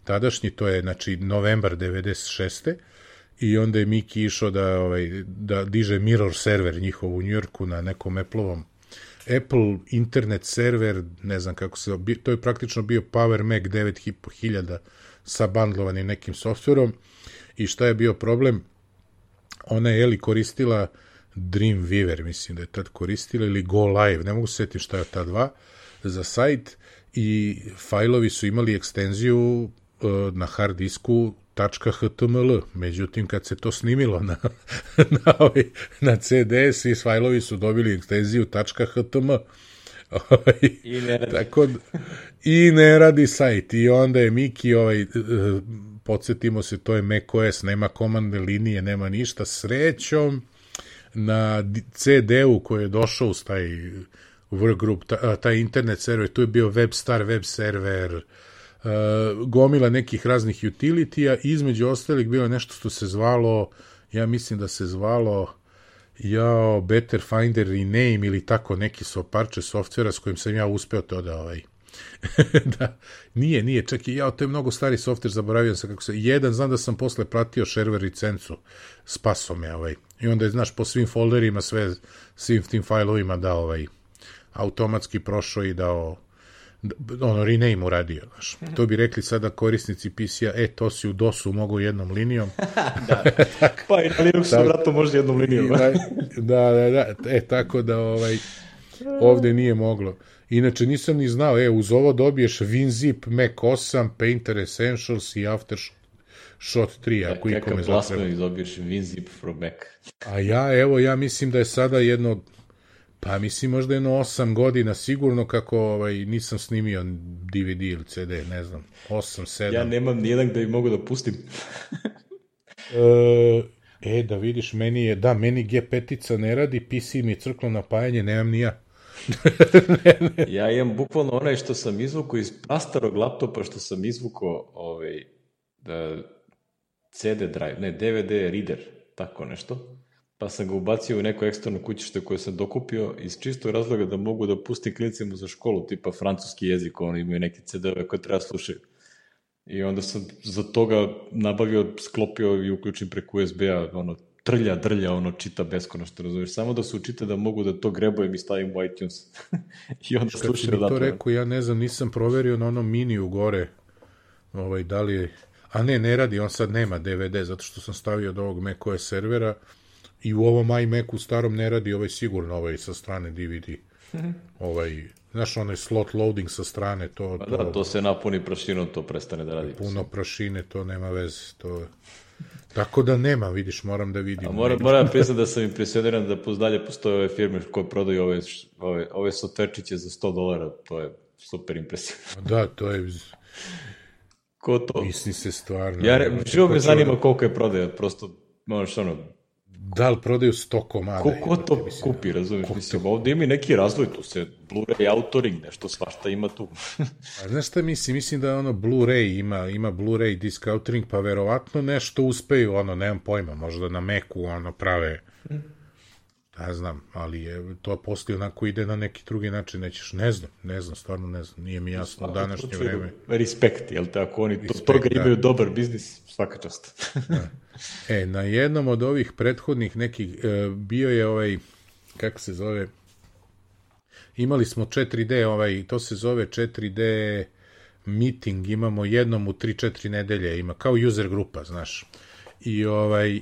tadašnji to je znači novembar 96. i onda je Miki išao da ovaj da diže mirror server njihov u Njujorku na nekom Appleovom Apple internet server, ne znam kako se, to je praktično bio Power Mac 9000 sa bandlovanim nekim softverom i šta je bio problem? Ona je li koristila uh, Dreamweaver, mislim da je tad koristila, ili Go Live, ne mogu se setiti šta je ta dva, za sajt i fajlovi su imali ekstenziju uh, na hard disku .html, međutim kad se to snimilo na, na, ovaj, na CDS i fajlovi su dobili ekstenziju .htm ovaj, I ne radi. Tako, I ne radi sajt. I onda je Miki, ovaj, uh, podsjetimo se, to je macOS, nema komandne linije, nema ništa. Srećom, na CD-u koji je došao uz taj workgroup, taj, internet server, tu je bio WebStar web server, gomila nekih raznih utilitija, između ostalih bilo nešto što se zvalo, ja mislim da se zvalo jao, Better Finder Rename ili tako neki so parče softvera s kojim sam ja uspeo to da ovaj, da, nije, nije, čak i ja, to je mnogo stari softver, zaboravio sam kako se, jedan, znam da sam posle platio server licencu, spaso me, ovaj, i onda je, znaš, po svim folderima, sve, svim tim fajlovima da, ovaj, automatski prošao i dao, da, ono, rename uradio, znaš. To bi rekli sada korisnici PC-a, e, to si u DOS-u mogu jednom linijom. da, pa i na Linuxu, vratno može jednom linijom. da, da, da, e, tako da, ovaj, ovde nije moglo. Inače, nisam ni znao, e, uz ovo dobiješ WinZip, Mac 8, Painter Essentials i Aftershock Shot 3, ako ja, ikome zatreba. Kakav i dobiješ WinZip from Mac. A ja, evo, ja mislim da je sada jedno, pa mislim možda jedno 8 godina sigurno kako ovaj, nisam snimio DVD ili CD, ne znam, 8, 7. Ja nemam nijedan da bi mogu da pustim. e, e, da vidiš, meni je, da, meni G5-ica ne radi, PC mi je crklo napajanje, nemam ni ja. ne, ne. Ja imam bukvalno onaj što sam izvukao iz prastarog laptopa što sam izvukao ovaj, da, CD drive, ne, DVD reader, tako nešto. Pa sam ga ubacio u neko eksterno kućište koje sam dokupio iz čistog razloga da mogu da pustim klinicima za školu, tipa francuski jezik, oni imaju neke CD-ove koje treba slušaju. I onda sam za toga nabavio, sklopio i uključim preko USB-a, ono, trlja, drlja, ono, čita beskonačno, razumiješ, samo da se učite da mogu da to grebujem i stavim u iTunes. I onda slušaju da to rekao, ja ne znam, nisam proverio na onom miniju gore, ovaj, da li je A ne, ne radi, on sad nema DVD, zato što sam stavio od ovog macOS servera i u ovom iMacu starom ne radi ovaj sigurno ovaj sa strane DVD. ovaj, znaš, onaj slot loading sa strane, to... Pa to da, to se napuni prašinom, to prestane da radi. Puno prašine, to nema veze, to... Tako da nema, vidiš, moram da vidim. A moram, moram priznati da sam impresioniran da dalje postoje ove firme koje prodaju ove, ove, ove soterčiće za 100 dolara, to je super impresivno. Da, to je... Ko to? Misli se stvarno. Ja, živo me zanima koliko je prodaja, prosto, možeš ono, Da li prodaju sto komada? Ko, ko to mislim, kupi, razumiješ? Mislim, ovde ima neki razvoj, tu se Blu-ray autoring, nešto svašta ima tu. A znaš šta mislim? Mislim da ono Blu-ray ima, ima Blu-ray disk autoring, pa verovatno nešto uspeju, ono, nemam pojma, možda na Macu ono prave, ne znam, ali je, to posle onako ide na neki drugi način, nećeš, ne znam, ne znam, stvarno ne znam, nije mi jasno u današnje vreme. Respekt, jel te, ako oni Respekt, toga da. imaju dobar biznis, svaka čast. da. E, na jednom od ovih prethodnih nekih, e, bio je ovaj, kako se zove, imali smo 4D, ovaj, to se zove 4D meeting, imamo jednom u 3-4 nedelje, ima kao user grupa, znaš. I ovaj,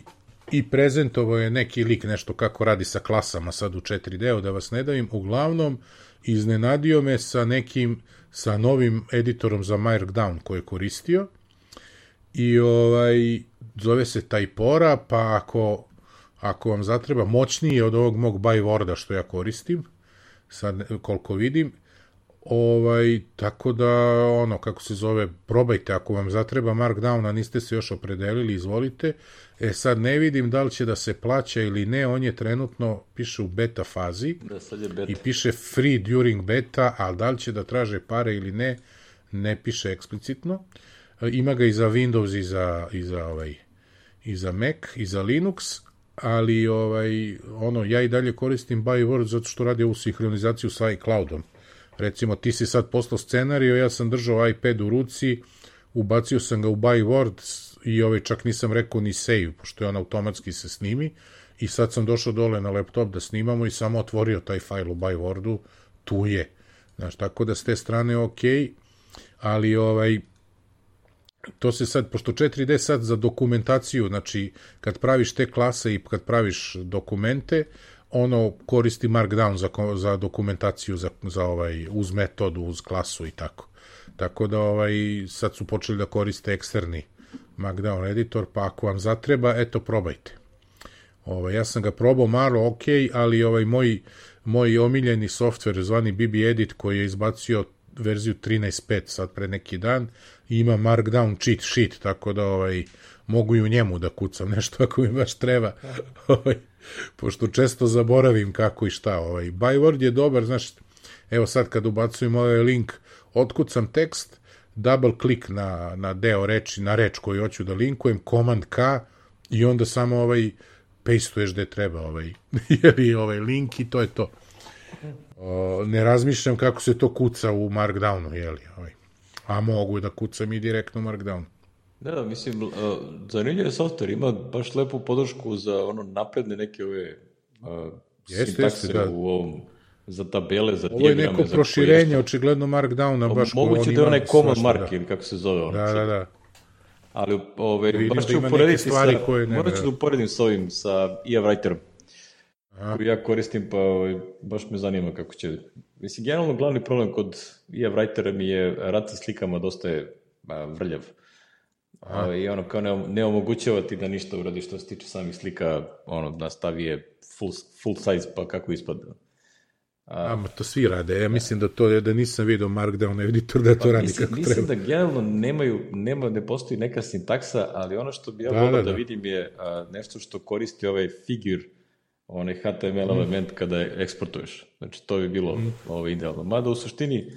i prezentovao je neki lik nešto kako radi sa klasama sad u 4D, da vas ne davim, uglavnom iznenadio me sa nekim, sa novim editorom za Markdown koje je koristio. I ovaj, zove se Typora, pa ako, ako vam zatreba moćniji od ovog mog Byworda što ja koristim, sad koliko vidim, ovaj, tako da, ono, kako se zove, probajte, ako vam zatreba Markdown, a niste se još opredelili, izvolite, E sad ne vidim da li će da se plaća ili ne, on je trenutno, piše u beta fazi da, sad je beta. i piše free during beta, ali da li će da traže pare ili ne, ne piše eksplicitno. E, ima ga i za Windows i za, i za, ovaj, i za Mac i za Linux, ali ovaj, ono, ja i dalje koristim Byword zato što radi ovu sinhronizaciju sa iCloudom. Recimo, ti si sad poslao scenario, ja sam držao iPad u ruci, ubacio sam ga u Byword, i ovaj čak nisam rekao ni save, pošto je on automatski se snimi i sad sam došao dole na laptop da snimamo i samo otvorio taj fajl u Bywordu, tu je. Znaš, tako da s te strane ok, ali ovaj, to se sad, pošto 4D sad za dokumentaciju, znači kad praviš te klase i kad praviš dokumente, ono koristi Markdown za, za dokumentaciju za, za ovaj, uz metodu, uz klasu i tako. Tako da ovaj, sad su počeli da koriste eksterni Markdown editor, pa ako vam zatreba, eto, probajte. Ovaj, ja sam ga probao malo, ok, ali ovaj moj, moj omiljeni softver zvani BB Edit koji je izbacio verziju 13.5 sad pre neki dan i ima Markdown cheat sheet, tako da ovaj, mogu i u njemu da kucam nešto ako mi baš treba. ovaj, pošto često zaboravim kako i šta. Ovaj. Byword je dobar, znaš, evo sad kad ubacujem ovaj link, otkucam tekst, double klik na, na deo reči, na reč koju hoću da linkujem, command K i onda samo ovaj pastuješ gde treba ovaj, ovaj link i to je to. Ne razmišljam kako se to kuca u Markdownu, jeli, ovaj. a mogu da kucam i direktno u Markdownu. Da, da, mislim, uh, zanimljiv je software, ima baš lepu podršku za ono napredne neke ove uh, jeste, sintakse jeste, da. u ovom za tabele, za dijagrame. Ovo je neko proširenje, očigledno Markdowna, baš Moguće da je onaj mark, da. ili kako se zove. Ono, da, da, da. Ali ove, baš da ću da uporediti sa, koje ne, morat ću da uporedim s ovim, sa EA Writerom. Koji ja koristim, pa ovaj, baš me zanima kako će... Mislim, generalno glavni problem kod EA Writera mi je rad sa slikama dosta je a, vrljav. A, I ono, kao ne, ne omogućava ti da ništa uradi što se tiče samih slika, ono, da stavi je full, full size, pa kako ispada. A, Ama to svi rade. Ja mislim da to da nisam video Markdown editor da to pa, radi mislim, kako mislim treba. Mislim da generalno nemaju, nema, ne postoji neka sintaksa, ali ono što bi ja da, volao da, da, da, vidim je a, nešto što koristi ovaj figure, onaj HTML mm. element kada eksportuješ. Znači to bi bilo mm. ovo idealno. Mada u suštini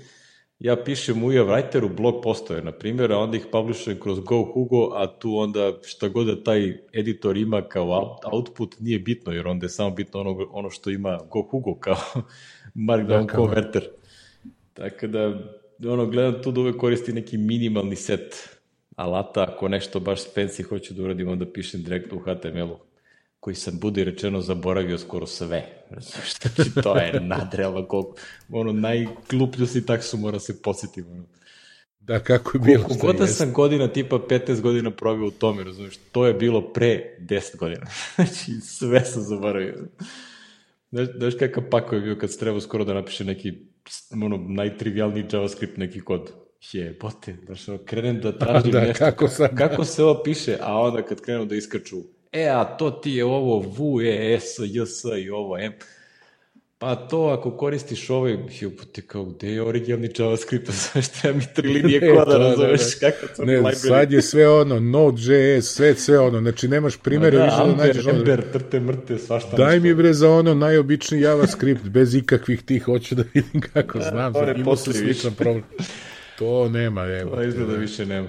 ja pišem u Writeru blog postove, na primjer, a onda ih publishujem kroz GoHugo, a tu onda šta god da taj editor ima kao output nije bitno, jer onda je samo bitno ono, ono što ima GoHugo kao Markdown da, konverter. Tako da, ono, gledam tu da uvek koristi neki minimalni set alata, ako nešto baš fancy hoću da uradim, onda pišem direktno u HTML-u koji sam, bude rečeno, zaboravio skoro sve. Znači, to je nadrealno koliko, ono, najgluplju si taksu mora se podsjetiti. Ono. Da, kako je bilo. Koliko da sam godina, tipa 15 godina provio u tome, razumiješ, to je bilo pre 10 godina. znači, sve sam zaboravio. Znaš, znaš kakav pako je bio kad se treba skoro da napiše neki ono, najtrivialniji JavaScript neki kod. jebote, znaš, ono, krenem da tražim da, nešto, kako sad? kako se ovo piše, a onda kad krenu da iskaču, e, a to ti je ovo VU, E, S, J, S i ovo M, Pa to ako koristiš ovaj, jebote, kao gde je originalni JavaScript, znaš treba mi tri linije E, koda, to, da, razumeš, da. kako to Ne, library. sad je sve ono, Node.js, sve, sve ono, znači nemaš primere da, više da Amber, nađeš ono. Ember, trte, mrte, svašta Daj nešto. mi bre za ono najobičniji JavaScript, bez ikakvih tih, hoću da vidim kako znam, to ne sad imao sam postoji više. sličan problem. To nema, evo. To izgleda više nema.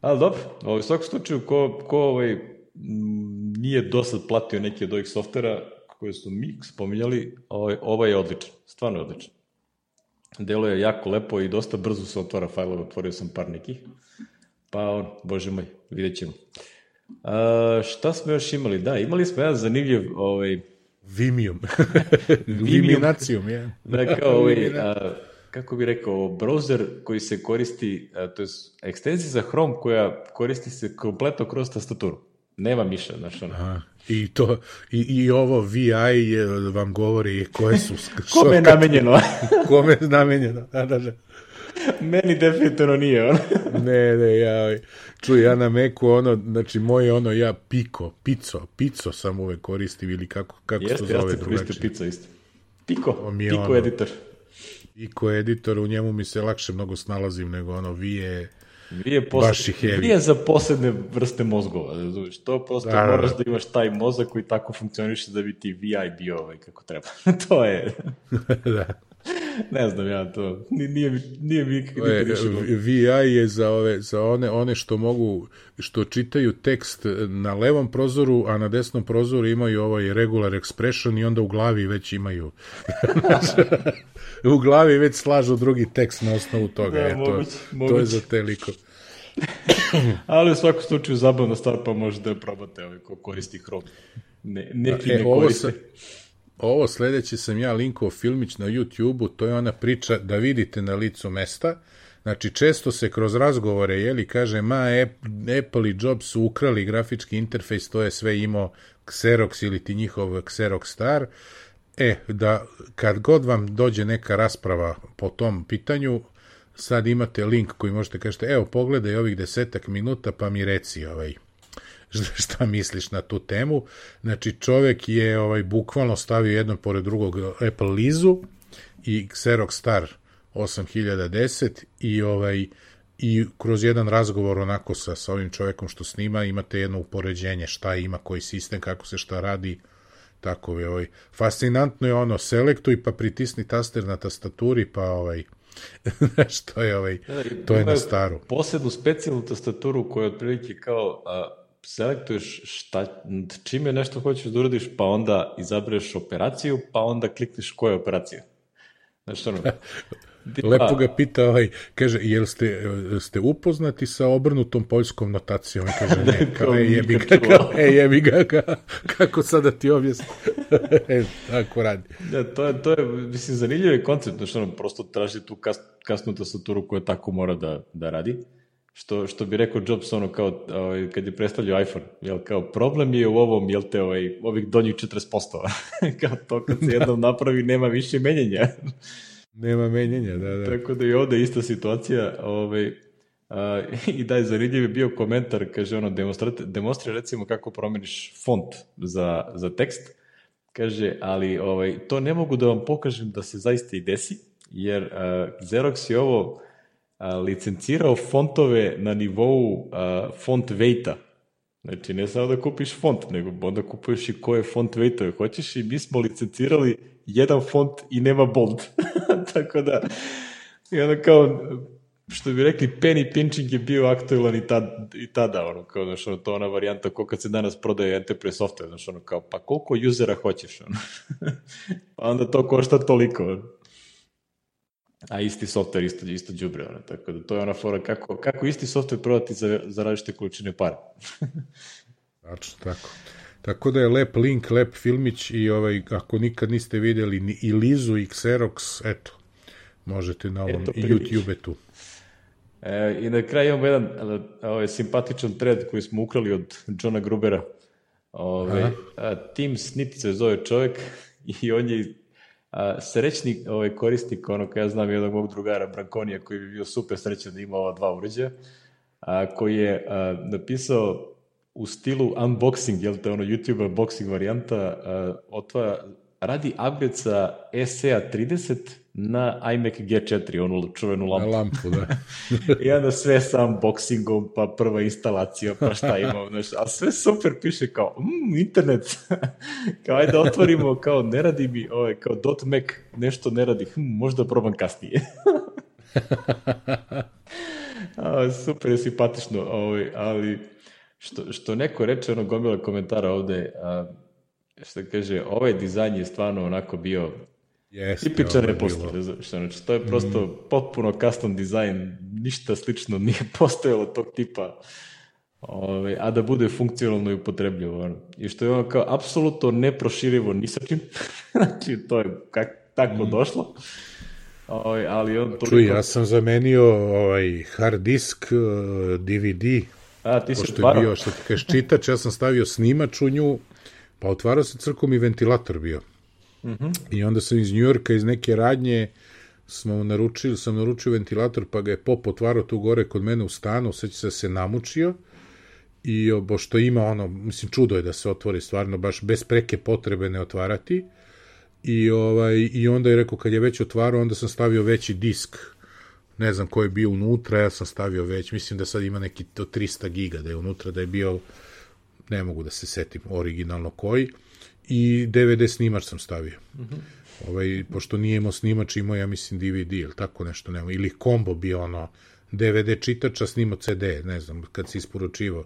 Ali dobro, ovaj, u svakom slučaju, ko, ko ovaj, m, nije do sad platio neki od ovih softvera koje su mi spominjali, ovaj, ovaj je odličan, stvarno je odličan. Delo je jako lepo i dosta brzo se otvara fajlove, otvorio sam par nekih. Pa, on, bože moj, vidjet ćemo. A, šta smo još imali? Da, imali smo jedan zanimljiv ovaj, Vimium. Viminacijum, je. Da, kao ovaj, a, kako bi rekao, browser koji se koristi, a, to je ekstenzija za Chrome koja koristi se kompletno kroz tastaturu. Nema miša, znaš ono. Aha. I to, i, i ovo VI je, vam govori koje su Kome je namenjeno? kome je namenjeno. Da, da, da. Meni definitivno nije, ono. Ne, ne, ja, čuj, ja na Meku, ono, znači, moje ono, ja piko, pico, pico sam uvek koristim ili kako, kako se to Jeste, ja zove drugačije. pizza isto. Piko, je Piko ono- editor. Piko editor, u njemu mi se lakše mnogo snalazim nego ono, vi je, Vi je, Baš posle, je heavy. za posebne vrste mozgova, razumiješ? To prosto Da, da, da. moraš da imaš taj mozak koji tako funkcioniše da bi ti VI bio ovaj kako treba. to je, da. ne znam ja to, ni- nije, nije mi nikad. VI je za, ove, za one, one što mogu, što čitaju tekst na levom prozoru, a na desnom prozoru imaju ovaj regular expression i onda u glavi već imaju. u glavi već slažu drugi tekst na osnovu toga. Da, e, to, moguće, to je za te likove. Ali u svakom slučaju zabavna stvar, pa možete da probate ovaj, ko koristi Chrome. Ne, neki E, ne ovo, koriste. sa, ovo sledeće sam ja linkovao filmić na YouTube-u, to je ona priča da vidite na licu mesta. Znači, često se kroz razgovore, jeli, kaže, ma, Ap- Apple i Jobs su ukrali grafički interfejs, to je sve imao Xerox ili ti njihov Xerox Star. E, da kad god vam dođe neka rasprava po tom pitanju, sad imate link koji možete kažete, evo, pogledaj ovih desetak minuta, pa mi reci ovaj, šta- misliš na tu temu. Znači, čovek je ovaj bukvalno stavio jedno pored drugog Apple Lizu i Xerox Star 8010 i ovaj i kroz jedan razgovor onako sa, sa ovim čovekom što snima imate jedno upoređenje šta ima, koji sistem, kako se šta radi, tako je ovaj. Fascinantno je ono, selektuj pa pritisni taster na tastaturi pa ovaj što je ovaj, to je na staru. Posebnu specijalnu tastaturu koja je otprilike kao a, selektuješ šta, čime nešto hoćeš da uradiš, pa onda izabereš operaciju, pa onda klikneš koja je operacija. Znaš ono, tipa, Lepo ga pita, ovaj, kaže, jel ste, e, ste upoznati sa obrnutom poljskom notacijom? I kaže, ne, kao, e, jebi ga, kao, e, jebi ga, kao, kako sada ti objasnim? e, tako radi. Da, to je, to je, mislim, zanimljiv je koncept, znači ono, prosto traži tu kas, kasnu tastaturu koja tako mora da, da radi. Što, što bi rekao Jobs, ono, kao, ovaj, kad je predstavljao iPhone, jel, kao, problem je u ovom, jel te, ovaj, ovih donjih 40%. kao to, kad se jednom napravi, nema više menjenja. Nema menjenja, da, da. Tako da i ovde ista situacija, ovaj, a, i da je zanimljiv je bio komentar, kaže ono, demonstri recimo kako promeniš font za, za tekst, kaže, ali ovaj, to ne mogu da vam pokažem da se zaista i desi, jer a, Xerox je ovo a, licencirao fontove na nivou a, font weighta, Znači, ne samo da kupiš font, nego onda kupuješ i koje font weightove hoćeš i mi smo licencirali jedan font i nema bold. Tako da, i onda kao, što bi rekli, penny pinching je bio aktualan i, tad, i tada, ono, kao, znaš, ono, to ona varijanta ko kad se danas prodaje enterprise software, znaš, ono, kao, pa koliko usera hoćeš, ono. pa onda to košta toliko, ono. A isti software isto, isto džubre, ono, tako da to je ona fora kako, kako isti software prodati za, za različite količine para. Tačno tako. Tako da je lep link, lep filmić i ovaj, ako nikad niste vidjeli ni i Lizu i Xerox, eto, možete na ovom. YouTube tu. E, I na kraju imamo jedan e, ovaj, simpatičan thread koji smo ukrali od Johna Grubera. Ovaj, a, Tim Snip se zove čovjek i on je A, srećni ovaj, korisnik, ono ja znam jednog mog drugara Brankonija koji bi bio super srećan da ima ova dva uređaja, a, koji je a, napisao u stilu unboxing, jel te ono YouTube unboxing varijanta, a, otvara, radi upgrade sa SEA 30 na iMac G4, onu čuvenu lampu. Na lampu, da. I onda sve sa unboxingom, pa prva instalacija, pa šta ima, znaš, a sve super piše kao, mm, internet, kao ajde otvorimo, kao ne radi mi, ovaj, kao .Mac nešto ne radi, hm, možda probam kasnije. a, super je simpatično, ovaj, ali što, što neko reče, ono gomila komentara ovde, a, što kaže, ovaj dizajn je stvarno onako bio Jeste, tipičan je bilo. razumiješ, znači, to je prosto mm. potpuno custom dizajn, ništa slično nije postojalo tog tipa, Ove, a da bude funkcionalno i upotrebljivo. Ono. I što je ono kao apsolutno neproširivo ni sa čim, znači to je kak, tako mm. došlo. Ove, ali on toliko... Čuj, ja sam zamenio ovaj hard disk, DVD, A, ti si pošto je bio, što ti kažeš, čitač, ja sam stavio snimač u nju, pa otvarao se crkom i ventilator bio. Mm -hmm. I onda sam iz Njujorka, iz neke radnje, smo naručili, sam naručio ventilator, pa ga je pop otvarao tu gore kod mene u stanu, seća se da se namučio, i bo što ima ono, mislim, čudo je da se otvori stvarno, baš bez preke potrebe ne otvarati, i, ovaj, i onda je rekao, kad je već otvarao, onda sam stavio veći disk, ne znam ko je bio unutra, ja sam stavio već, mislim da sad ima neki to 300 giga da je unutra, da je bio, ne mogu da se setim originalno koji, i DVD snimač sam stavio. Mm -hmm. ovaj, pošto nije imao snimač, imao ja mislim DVD ili tako nešto, nema, ili kombo bio ono, DVD čitača, snimao CD, ne znam, kad se isporučivao.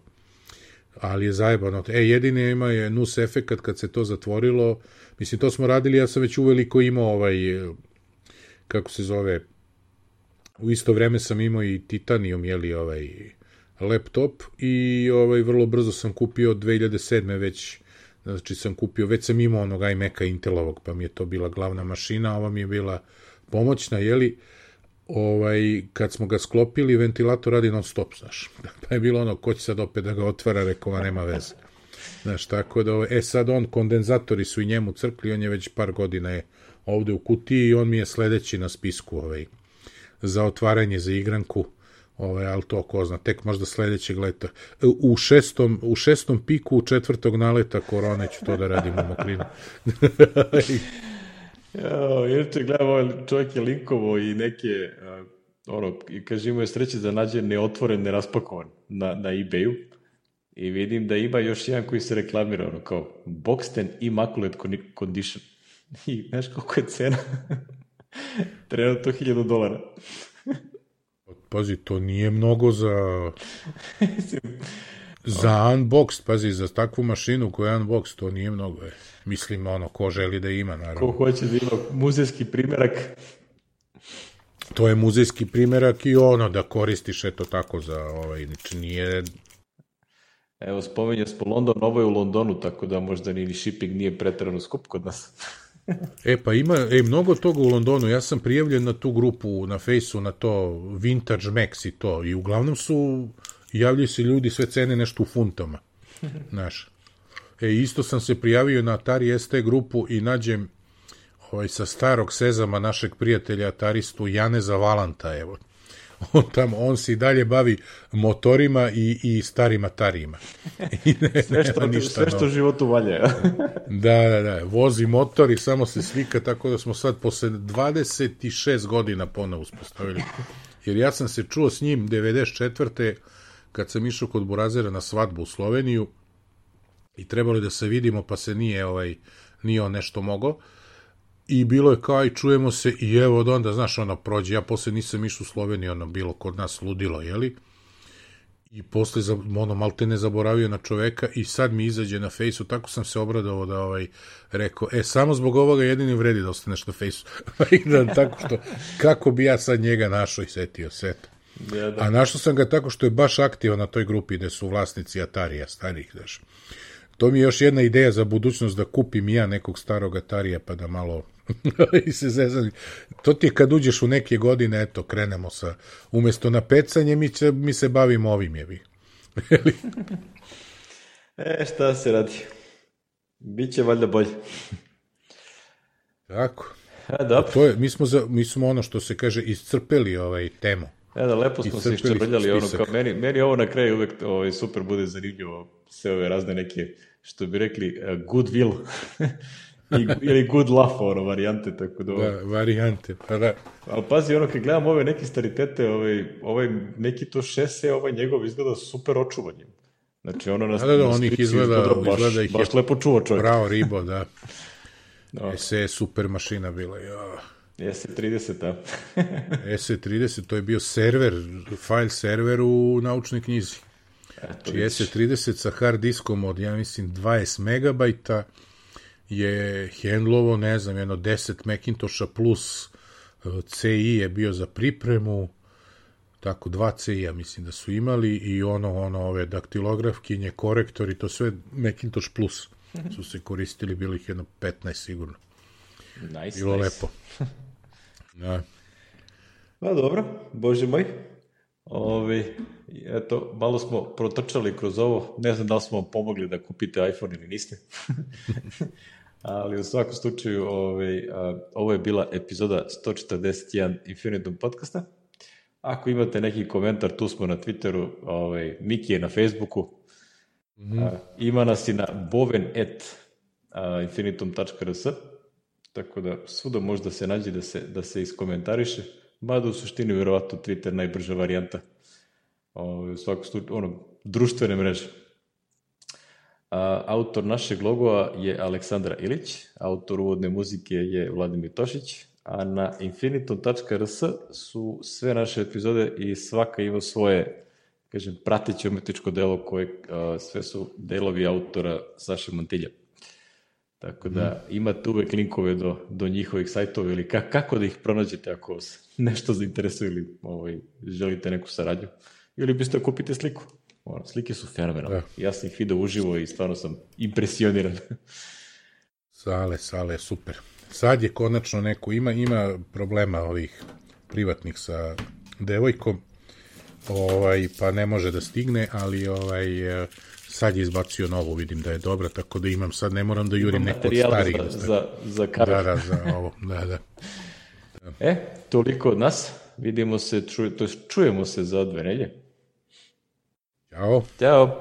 Ali je zajebano. E, jedine ima je nus efekat kad se to zatvorilo, mislim, to smo radili, ja sam već uveliko imao ovaj, kako se zove, u isto vreme sam imao i Titanium, jeli, ovaj, laptop i ovaj, vrlo brzo sam kupio 2007. već znači sam kupio, već sam imao onog iMac-a Intelovog, pa mi je to bila glavna mašina, ova mi je bila pomoćna, jeli, ovaj, kad smo ga sklopili, ventilator radi non stop, znaš. Pa je bilo ono, ko će sad opet da ga otvara, rekao, a nema veze. Znaš, tako da, e sad on, kondenzatori su i njemu crkli, on je već par godina je ovde u kutiji i on mi je sledeći na spisku, ovaj, za otvaranje za igranku, ovaj, ali to ko zna, tek možda sledećeg leta. U šestom, u šestom piku četvrtog naleta korone ću to da radim u mokrinu. Ja, inače gledam, ovaj čovjek je linkovo i neke, uh, ono, kaže imao je sreće da nađe neotvoren, neraspakovan na, na ebayu i vidim da ima još jedan koji se reklamira, ono, kao Boxten Immaculate Condition. I znaš koliko je cena? Trenutno 1000 dolara. Pazi, to nije mnogo za... za unboxed, pazi, za takvu mašinu koja je unboxed, to nije mnogo. Je. Mislim, ono, ko želi da ima, naravno. Ko hoće da ima muzejski primerak. To je muzejski primerak i ono da koristiš eto tako za ovaj, znači nije... Evo, spomenje smo London, ovo je u Londonu, tako da možda ni shipping nije pretrano skup kod nas. e, pa ima, e, mnogo toga u Londonu, ja sam prijavljen na tu grupu, na fejsu, na to Vintage Max i to, i uglavnom su, javljaju se ljudi sve cene nešto u funtama, znaš. E, isto sam se prijavio na Atari ST grupu i nađem ovaj, sa starog sezama našeg prijatelja Ataristu Janeza Valanta, evo. On tamo, on se i dalje bavi motorima i, i starim Atarijima. I ne, sve što, ništa sve što životu valje. da, da, da, vozi motor i samo se slika, tako da smo sad posle 26 godina ponovo uspostavili. Jer ja sam se čuo s njim 94. kad sam išao kod Burazera na svadbu u Sloveniju, i trebalo da se vidimo, pa se nije, ovaj, nije on nešto mogao. I bilo je kao i čujemo se i evo od onda, znaš, ono prođe, ja posle nisam išao u Sloveniju, ono bilo kod nas ludilo, jeli? I posle, ono, malte ne zaboravio na čoveka i sad mi izađe na fejsu, tako sam se obradovao da, ovaj, rekao, e, samo zbog ovoga jedini vredi da ostaneš na fejsu. I da, tako što, kako bi ja sad njega našao i setio se, eto. Ja, da. A našao sam ga tako što je baš aktivan na toj grupi gde su vlasnici Atarija starih, znaš. To mi je još jedna ideja za budućnost da kupim ja nekog starog Atarija pa da malo i se zezali. To ti je kad uđeš u neke godine, eto, krenemo sa, umesto na pecanje, mi, će, mi se bavimo ovim jebi. e, šta se radi? Biće valjda bolje. Tako. E, dobro. To je, mi, smo za, mi smo ono što se kaže iscrpeli ovaj temu. E da, lepo smo se iščebrljali, ono, kao meni, meni ovo na kraju uvek ovaj, super bude zanimljivo, sve ove razne neke, što bi rekli, uh, good will, I, ili good laugh, ono, varijante, tako da, Da, varijante. Pa da. ali pazi, ono, kad gledam ove neke staritete, ovaj, ovaj neki to šese, ovaj njegov izgleda super očuvanjem. Znači, ono na, Da, da, da, on ih slici izgleda- baš, izgleda ih baš lepo čuva čovjek. Bravo ribo, da. Da. SE je super mašina bila. Ja. Jeste 30, a? SE30, to je bio server, file server u naučnoj knjizi. Znači vidiš. SE30 sa hard diskom od, ja mislim, 20 megabajta je handlovo, ne znam, jedno 10 Macintosha plus eh, CI je bio za pripremu, tako dva CI-a mislim da su imali i ono, ono, ove daktilografkinje, korektori, to sve Macintosh plus su se koristili, bilo ih jedno 15 sigurno. Nice, Bilo nice. lepo. Da. Pa dobro, bože moj. Ovi, eto, malo smo protrčali kroz ovo. Ne znam da li smo vam pomogli da kupite iPhone ili niste. Ali u svakom slučaju, ovaj, a, ovo je bila epizoda 141 Infinitum podcasta. Ako imate neki komentar, tu smo na Twitteru, ovaj, Miki je na Facebooku, a, ima nas i na boven.infinitum.rs, tako da svuda možda se nađe da se, da se iskomentariše, mada u suštini vjerovatno Twitter najbrža varijanta. Ovaj, u svakom slučaju, ono, društvene mreže. A, autor našeg logova je Aleksandra Ilić, autor uvodne muzike je Vladimir Tošić, a na infinitum.rs su sve naše epizode i svaka ima svoje kažem, prateće umetničko delo koje a, sve su delovi autora Saše Mantilja. Tako da imate uvek linkove do, do njihovih sajtova ili ka, kako da ih pronađete ako vas nešto zainteresuje ili ovaj, želite neku saradnju. Ili biste da kupite sliku. Ono, slike su fenomenalne. Da. Ja sam ih video uživo i stvarno sam impresioniran. Sale, sale, super. Sad je konačno neko, ima, ima problema ovih privatnih sa devojkom, ovaj, pa ne može da stigne, ali ovaj, eh, sad je izbacio novu, vidim da je dobra, tako da imam sad, ne moram da jurim neku od starih. za, da stavim. za, za karar. Da, da, za ovo, da, da. E, toliko od nas. Vidimo se, čuje, to čujemo se za dve nelje. Ćao. Ćao!